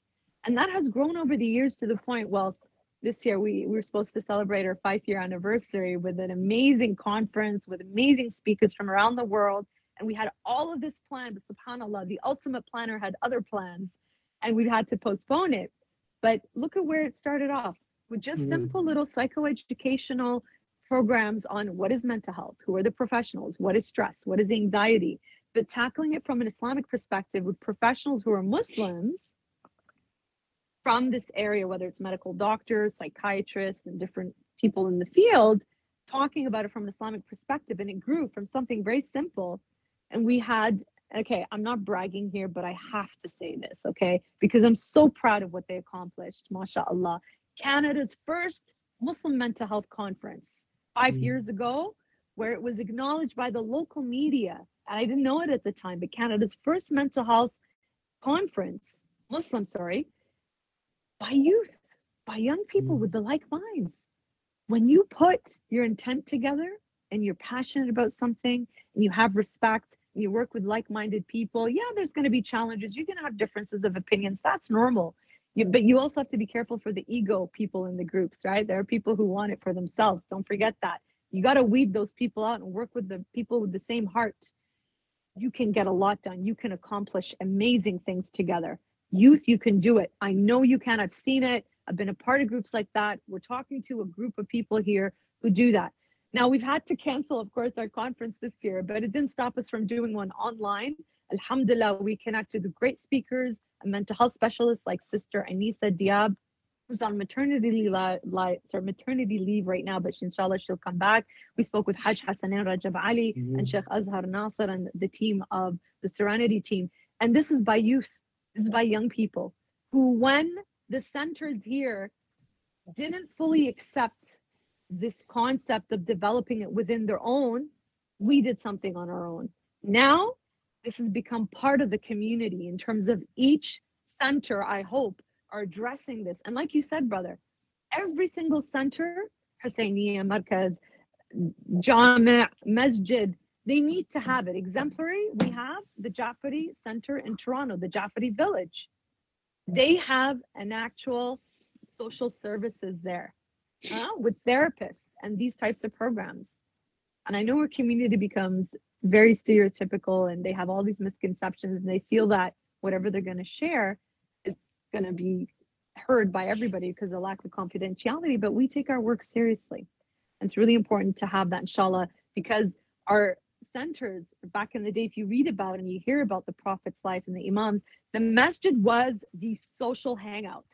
And that has grown over the years to the point, well, this year we, we were supposed to celebrate our five year anniversary with an amazing conference with amazing speakers from around the world. And we had all of this planned but subhanallah the ultimate planner had other plans and we had to postpone it. But look at where it started off with just mm. simple little psychoeducational programs on what is mental health who are the professionals what is stress what is anxiety. But tackling it from an islamic perspective with professionals who are muslims from this area whether it's medical doctors psychiatrists and different people in the field talking about it from an islamic perspective and it grew from something very simple. And we had okay i'm not bragging here but i have to say this okay? Because i'm so proud of what they accomplished mashallah. Canada's first muslim mental health conference 5 mm. years ago where it was acknowledged by the local media. And i didn't know it at the time but canada's first mental health conference muslim sorry by youth by young people mm. with the like minds when you put your intent together and you're passionate about something and you have respect and you work with like-minded people yeah there's going to be challenges you're going to have differences of opinions that's normal You, but you also have to be careful for the ego people in the groups, right? There are people who want it for themselves. Don't forget that. You got to weed those people out and work with the people with the same heart. You can get a lot done. You can accomplish amazing things together. Youth, you can do it. I know you can. I've seen it. I've been a part of groups like that. We're talking to a group of people here who do that. Now, we've had to cancel, of course, our conference this year, but it didn't stop us from doing one online. Alhamdulillah, we connected with great speakers and mental health specialists like Sister Anisa Diab, who's on maternity leave, like, sorry, maternity leave right now, but inshallah she'll come back. We spoke with Hajj Hassanin Rajab Ali Mhm. and Sheikh Azhar Nasser and the team of the Serenity team. And this is by youth, is by young people who, when the centers here didn't fully accept this concept of developing it within their own, we did something on our own. Now, this has become part of the community in terms of each center, I hope, are addressing this. And like you said, brother, every single center, Husseiniya, Markaz, Jami', Masjid, they need to have it. Exemplary, we have the Jafari Center in Toronto, the Jafari Village. They have an actual social services there uh, with therapists and these types of programs. And I know our community becomes very stereotypical and they have all these misconceptions and they feel that whatever they're going to share is going to be heard by everybody because of lack of confidentiality. But we take our work seriously. And it's really important to have that, inshallah, because our centers back in the day, if you read about and you hear about the Prophet's life and the Imams, the masjid was the social hangout.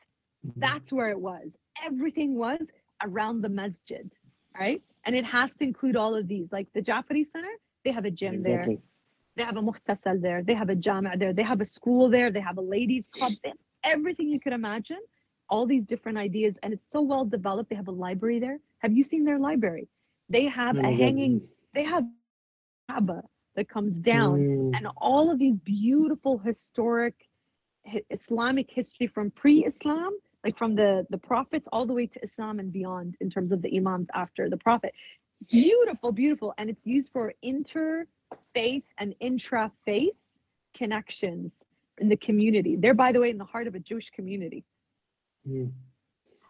Mm-hmm. That's where it was. Everything was around the masjid, right? And it has to include all of these. Like the Jafari Center, they have a gym there, they have a muhtasal there, they have a jama' there, they have a school there, they have a ladies club, they have everything you could imagine. All these different ideas, and it's so well developed. They have a library there. Have you seen their library? They have a hanging, they have Kaaba that comes down Mm, and all of these beautiful historic Islamic history from pre-Islam, like from the the prophets all the way to Islam and beyond, in terms of the imams after the prophet. Beautiful, beautiful, and it's used for interfaith and intra-faith connections in the community. They're, by the way, in the heart of a Jewish community. mm.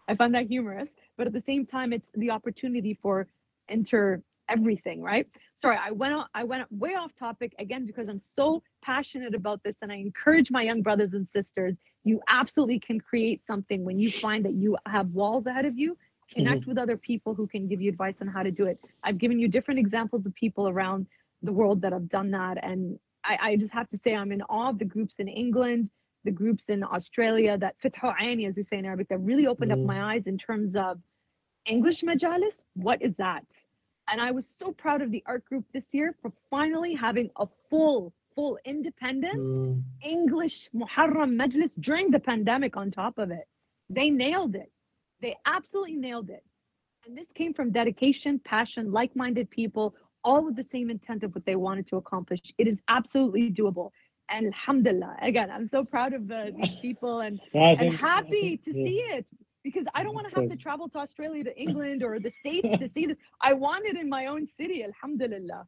I find that humorous, but at the same time, it's the opportunity for enter everything, right? Sorry, I went on, I went way off topic again because I'm so passionate about this, and I encourage my young brothers and sisters. You absolutely can create something when you find that you have walls ahead of you. Connect with other people who can give you advice on how to do it. I've given you different examples of people around the world that have done that, and I, I just have to say I'm in awe of the groups in England, the groups in Australia that Fithu Aini, as you say in Arabic, that really opened up Mm. my eyes in terms of English majalis. What is that? And I was so proud of the ARC group this year for finally having a full, full independent Mm. English Muharram Majlis during the pandemic on top of it. They nailed it. They absolutely nailed it. And this came from dedication, passion, like minded people, all with the same intent of what they wanted to accomplish. It is absolutely doable. And alhamdulillah, again, I'm so proud of the, these people and, and happy to see it because I don't want to have to travel to Australia, to England, or the States to see this. I want it in my own city, alhamdulillah.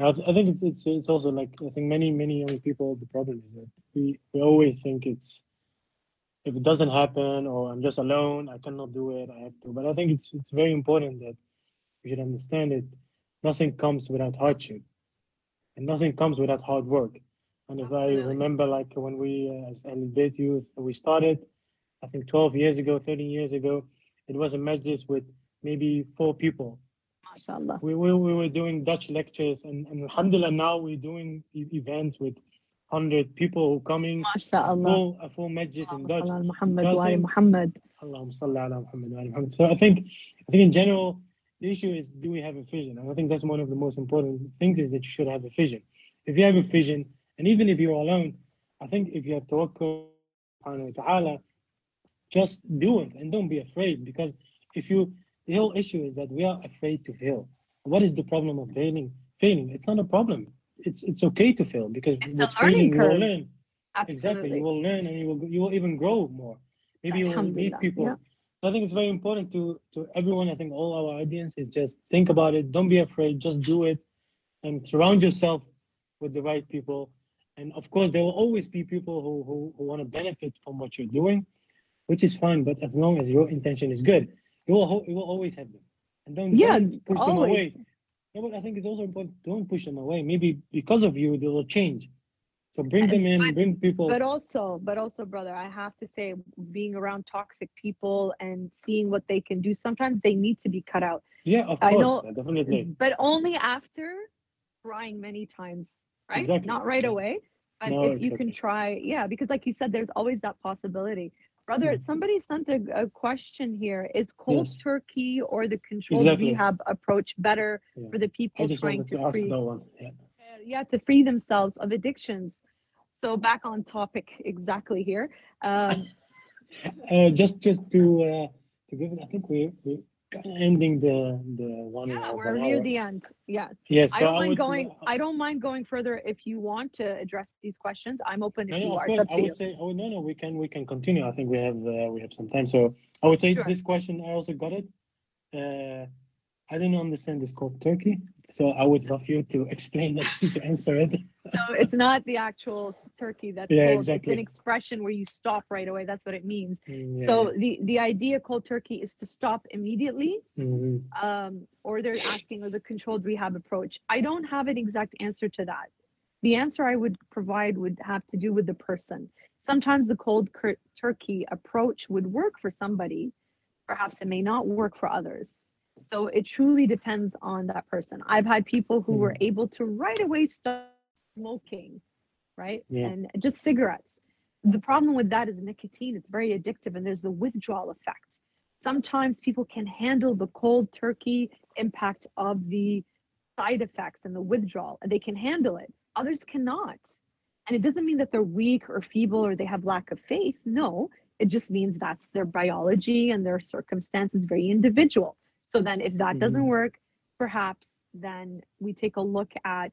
I think it's it's it's also like I think many many young people the problem is that we we always think it's if it doesn't happen or I'm just alone I cannot do it I have to but I think it's it's very important that we should understand it nothing comes without hardship and nothing comes without hard work and if Absolutely. I remember like when we uh, as Bayt Youth we started I think 12 years ago 13 years ago it was a majlis with maybe four people MashaAllah. we, we, we were doing Dutch lectures and, and alhamdulillah now we're doing events with 100 people coming MashaAllah. full a full masjid in Dutch Allahumma salli Muhammad So I wa think- Muhammad. Allahumma salli ala Muhammad wa Muhammad. so I think I think in general the issue is do we have a vision and I think that's one of the most important things is that you should have a vision if you have a vision and even if you're alone I think if you have tawakkul subhanahu wa ta'ala just do it and don't be afraid because if you the whole issue is that we are afraid to fail. What is the problem of failing failing? It's not a problem. It's it's okay to fail because It's a with failing you will learn. Exactly. Absolutely. you will learn and you will you will even grow more. Maybe you will meet people. Yeah. i think it's very important to to everyone i think all our audience is just think about it. Don't be afraid. Just do it and surround yourself with the right people. And of course there will always be people who who, who want to benefit from what you're doing which is fine. But as long as your intention is good, you will you will always have them, and don't, Yeah, don't push them away. No, but I think it's also important. Don't push them away. Maybe because of you, they will change. So bring them in. But- bring people. But also, but also, brother, I have to say, being around toxic people and seeing what they can do, sometimes they need to be cut out. yeah, of I course, know- definitely. but only after trying many times, right? Exactly. Not right away. But No, if you can try, yeah, because like you said, there's always that possibility. Brother, Mm. somebody sent a, a question here. Is cold Yes. turkey or the controlled Exactly. rehab approach better Yeah. for the people trying to, to ask free, one. Yeah. uh, yeah, to free themselves of addictions? So back on topic exactly here. Um, Uh, just just to uh, to give it, I think we we ending the the one. yeah, we're near hour. the end. Yes. Yes, I so don't mind would, uh, going. I don't mind going further if you want to address these questions. I'm open if No, you no, of are. course. I would you. say, oh no, no, we can we can continue. I think we have uh, we have some time. So I would say Sure. this question I also got it. Uh, I didn't understand this cold turkey, so I would love you to explain it to answer it. So it's not the actual turkey that's Yeah, cold. exactly. It's an expression where you stop right away. That's what it means. Mm, So the the idea cold turkey is to stop immediately, yeah. Mhm. um, or they're asking or the controlled rehab approach. I don't have an exact answer to that. The answer I would provide would have to do with the person. Sometimes the cold cur- turkey approach would work for somebody, perhaps it may not work for others. So it truly depends on that person. I've had people who were mm-hmm. able to right away stop smoking, right? Yeah. And just cigarettes. The problem with that is nicotine, it's very addictive and there's the withdrawal effect. Sometimes people can handle the cold turkey impact of the side effects and the withdrawal, and they can handle it. Others cannot. And it doesn't mean that they're weak or feeble or they have lack of faith. No, it just means that's their biology and their circumstances very individual. So then if that doesn't Mhm. work, perhaps then we take a look at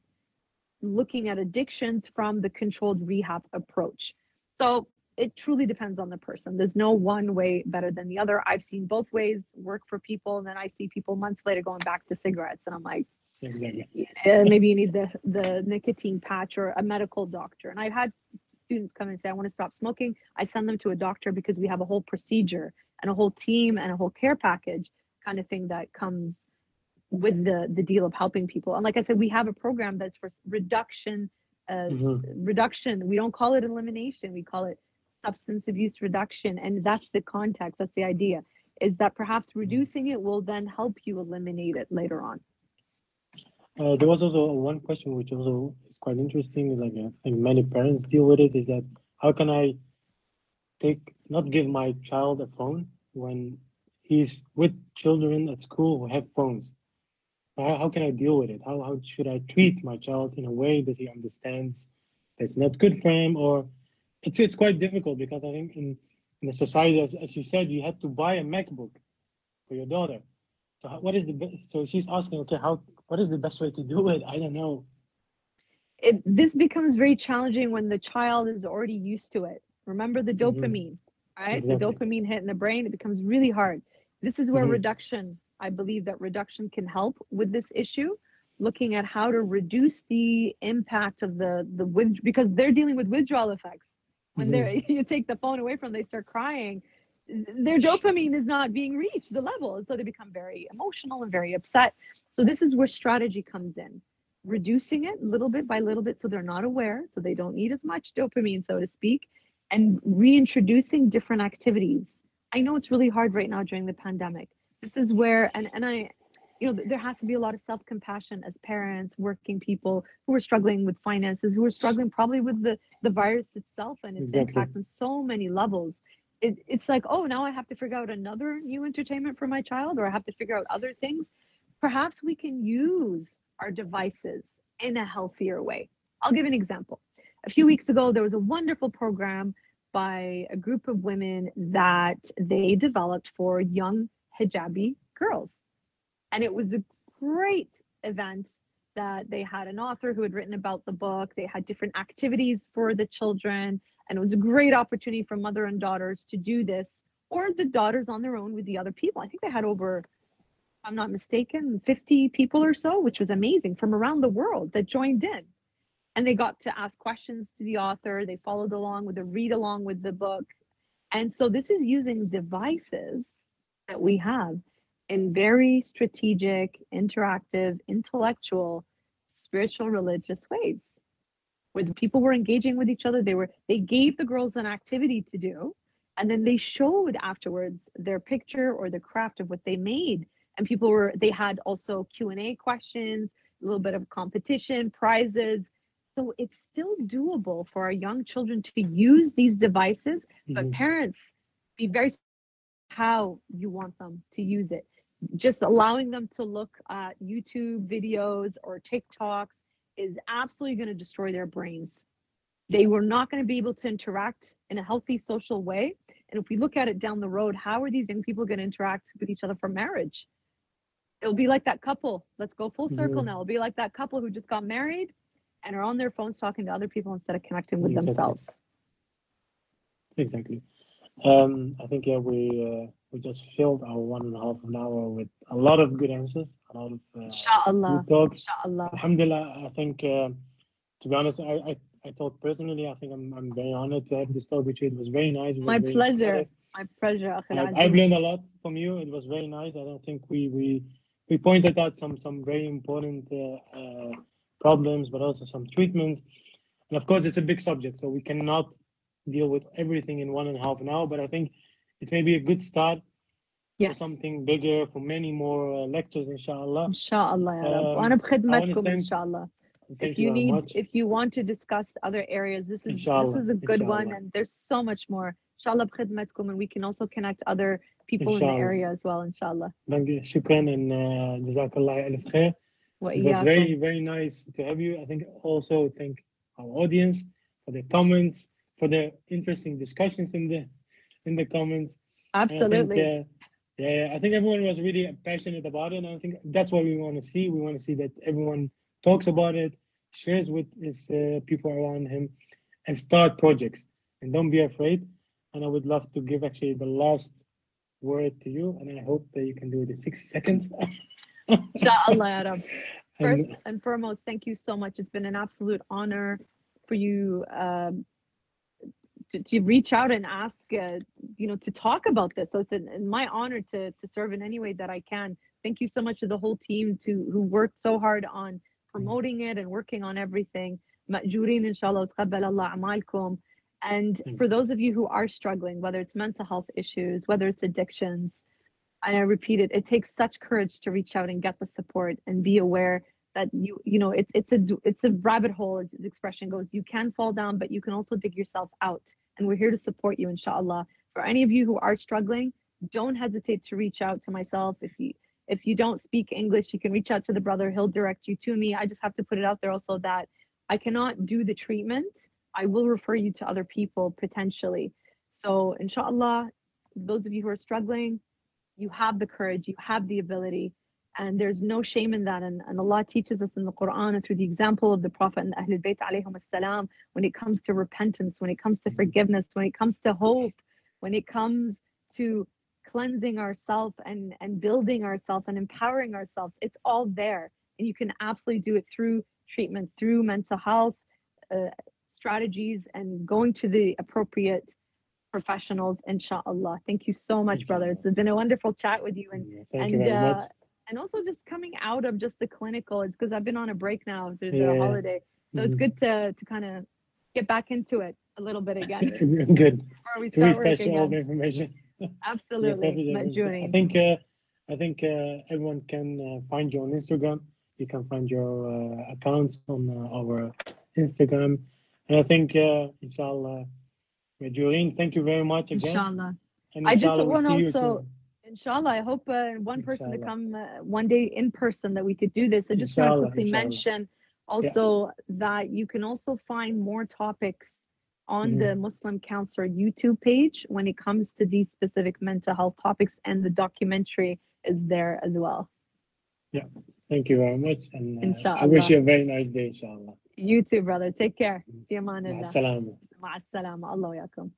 looking at addictions from the controlled rehab approach. So it truly depends on the person. There's no one way better than the other. I've seen both ways work for people, and then I see people months later going back to cigarettes, and I'm like, Exactly. uh, maybe you need the the nicotine patch or a medical doctor. And I've had students come and say, I want to stop smoking. I send them to a doctor because we have a whole procedure and a whole team and a whole care package kind of thing that comes with the the deal of helping people. And like I said, we have a program that's for reduction, uh, Mhm. reduction. We don't call it elimination. We call it substance abuse reduction. And that's the context. That's the idea is that perhaps reducing it will then help you eliminate it later on. Uh, there was also one question which also is quite interesting. Like uh, I think many parents deal with it. Is that how can I take not give my child a phone when he's with children at school who have phones? How, how can I deal with it? How how should I treat my child in a way that he understands that's not good for him? Or it's it's quite difficult because I think in in the society, as, as you said, you had to buy a MacBook for your daughter. So how, what is the best? So she's asking, okay, how what is the best way to do it? I don't know. it this becomes very challenging when the child is already used to it. Remember the Mhm. dopamine, right? Exactly. The dopamine hit in the brain, it becomes really hard. This is where Mhm. reduction, I believe that reduction can help with this issue, looking at how to reduce the impact of the the with because they're dealing with withdrawal effects. When they're you take the phone away from them, they start crying. Their dopamine is not being reached the level, so they become very emotional and very upset. So this is where strategy comes in reducing it little bit by little bit so they're not aware, so they don't need as much dopamine, so to speak, and reintroducing different activities. I know it's really hard right now during the pandemic. This is where, and, and I, you know, there has to be a lot of self compassion as parents, working people who are struggling with finances, who are struggling probably with the, the virus itself and its Exactly. impact on so many levels. It, it's like, oh, now I have to figure out another new entertainment for my child, or I have to figure out other things. Perhaps we can use our devices in a healthier way. I'll give an example. A few weeks ago, there was a wonderful program by a group of women that they developed for young hijabi girls. And it was a great event that they had an author who had written about the book. They had different activities for the children. And it was a great opportunity for mother and daughters to do this, or the daughters on their own with the other people. I think they had over I'm not mistaken, 50 people or so, which was amazing from around the world that joined in. And they got to ask questions to the author. They followed along with the read along with the book. And so this is using devices that we have in very strategic, interactive, intellectual, spiritual, religious ways. Where the people were engaging with each other, they were they gave the girls an activity to do, and then they showed afterwards their picture or the craft of what they made. And people were they had also Q and A questions, a little bit of competition, prizes. So it's still doable for our young children to use these devices, but Mhm. parents be very how you want them to use it. Just allowing them to look at YouTube videos or TikToks is absolutely going to destroy their brains. They were not going to be able to interact in a healthy social way. And if we look at it down the road, how are these young people going to interact with each other for marriage? It'll be like that couple. Let's go full circle Mhm. now. It'll be like that couple who just got married and are on their phones talking to other people instead of connecting with Exactly. themselves. Exactly. Um, I think yeah, we uh, we just filled our one and a half an hour with a lot of good answers, a lot of uh, Inshallah. good talks. Inshallah. Alhamdulillah, I think uh, to be honest, I, I I thought personally, I think I'm I'm very honored to have this talk with you. It was very nice. was My very pleasure. My pleasure, I've learned a lot from you. It was very nice. I don't think we we we pointed out some some very important uh, uh, problems, but also some treatments. And of course, it's a big subject, so we cannot deal with everything in one and a half an hour. But I think it's maybe a good start for Yes. something bigger, for many more uh, lectures, inshallah. Inshallah, ya Rab. Um, وأنا بخدمتكم thank- inshallah. Thank If you very need, much. if you want to discuss other areas, this is this Inshallah, is a good one, inshallah. and there's so much more. Inshallah بخدمتكم, and we can also connect other people in the Inshallah. area as well. Inshallah. Thank you. Shukran and uh, Jazakallah alif khair. It was very, very nice to have you. I think also thank our audience for the comments, for the interesting discussions in the in the comments. Absolutely. Uh, yeah, think, uh, yeah, I think everyone was really passionate about it. And I think that's what we want to see. We want to see that everyone talks about it, shares with his uh, people around him, and start projects. And don't be afraid. And I would love to give actually the last word to you. And I hope that you can do it in 60 seconds. Inshallah, ya Rab. And- First and foremost, thank you so much. It's been an absolute honor for you um, to, to reach out and ask, uh, you know, to talk about this. So it's an, an my honor to to serve in any way that I can. Thank you so much to the whole team to who worked so hard on promoting it and working on everything. مأجورين إن شاء الله وتقبل الله أعمالكم. And Thank for those of you who are struggling, whether it's mental health issues, whether it's addictions, and I repeat it, it takes such courage to reach out and get the support and be aware that you, you know, it's it's a it's a rabbit hole, as the expression goes. You can fall down, but you can also dig yourself out. And we're here to support you, inshallah. For any of you who are struggling, don't hesitate to reach out to myself. If you if you don't speak English, you can reach out to the brother. He'll direct you to me. I just have to put it out there also that I cannot do the treatment. I will refer you to other people potentially. So, inshallah, those of you who are struggling, you have the courage, you have the ability, and there's no shame in that. And, and Allah teaches us in the Quran and through the example of the Prophet and Ahlul Bayt alayhim salam, when it comes to repentance, when it comes to forgiveness, when it comes to hope, when it comes to cleansing ourselves and, and building ourselves and empowering ourselves, it's all there. And you can absolutely do it through treatment, through mental health uh, strategies, and going to the appropriate professionals, inshallah. Thank you so much, brother. It's been a wonderful chat with you. And Yeah, and you uh, and also just coming out of just the clinical it's because i've been on a break now through the Yeah. holiday so it's Mhm. good to to kind of get back into it a little bit again Good. before we start working all the information. Yeah, absolutely perfect. I think uh, I think uh, everyone can uh, find you on Instagram. You can find your uh, accounts on uh, our Instagram, and I think uh, inshallah, Majorine, thank you very much again. inshallah And I just inshallah, we'll wanna see you also- inshallah i hope uh, one person to come uh, one day in person that we could do this i just want to quickly inshallah. mention also that you can also find more topics on Mhm. the muslim counselor youtube page when it comes to these specific mental health topics and the documentary is there as well Yeah, Thank you very much, and uh, I wish you a very nice day, inshallah. You too, brother. Take care. في أمان مع الله. السلامة. مع السلامة. الله وياكم.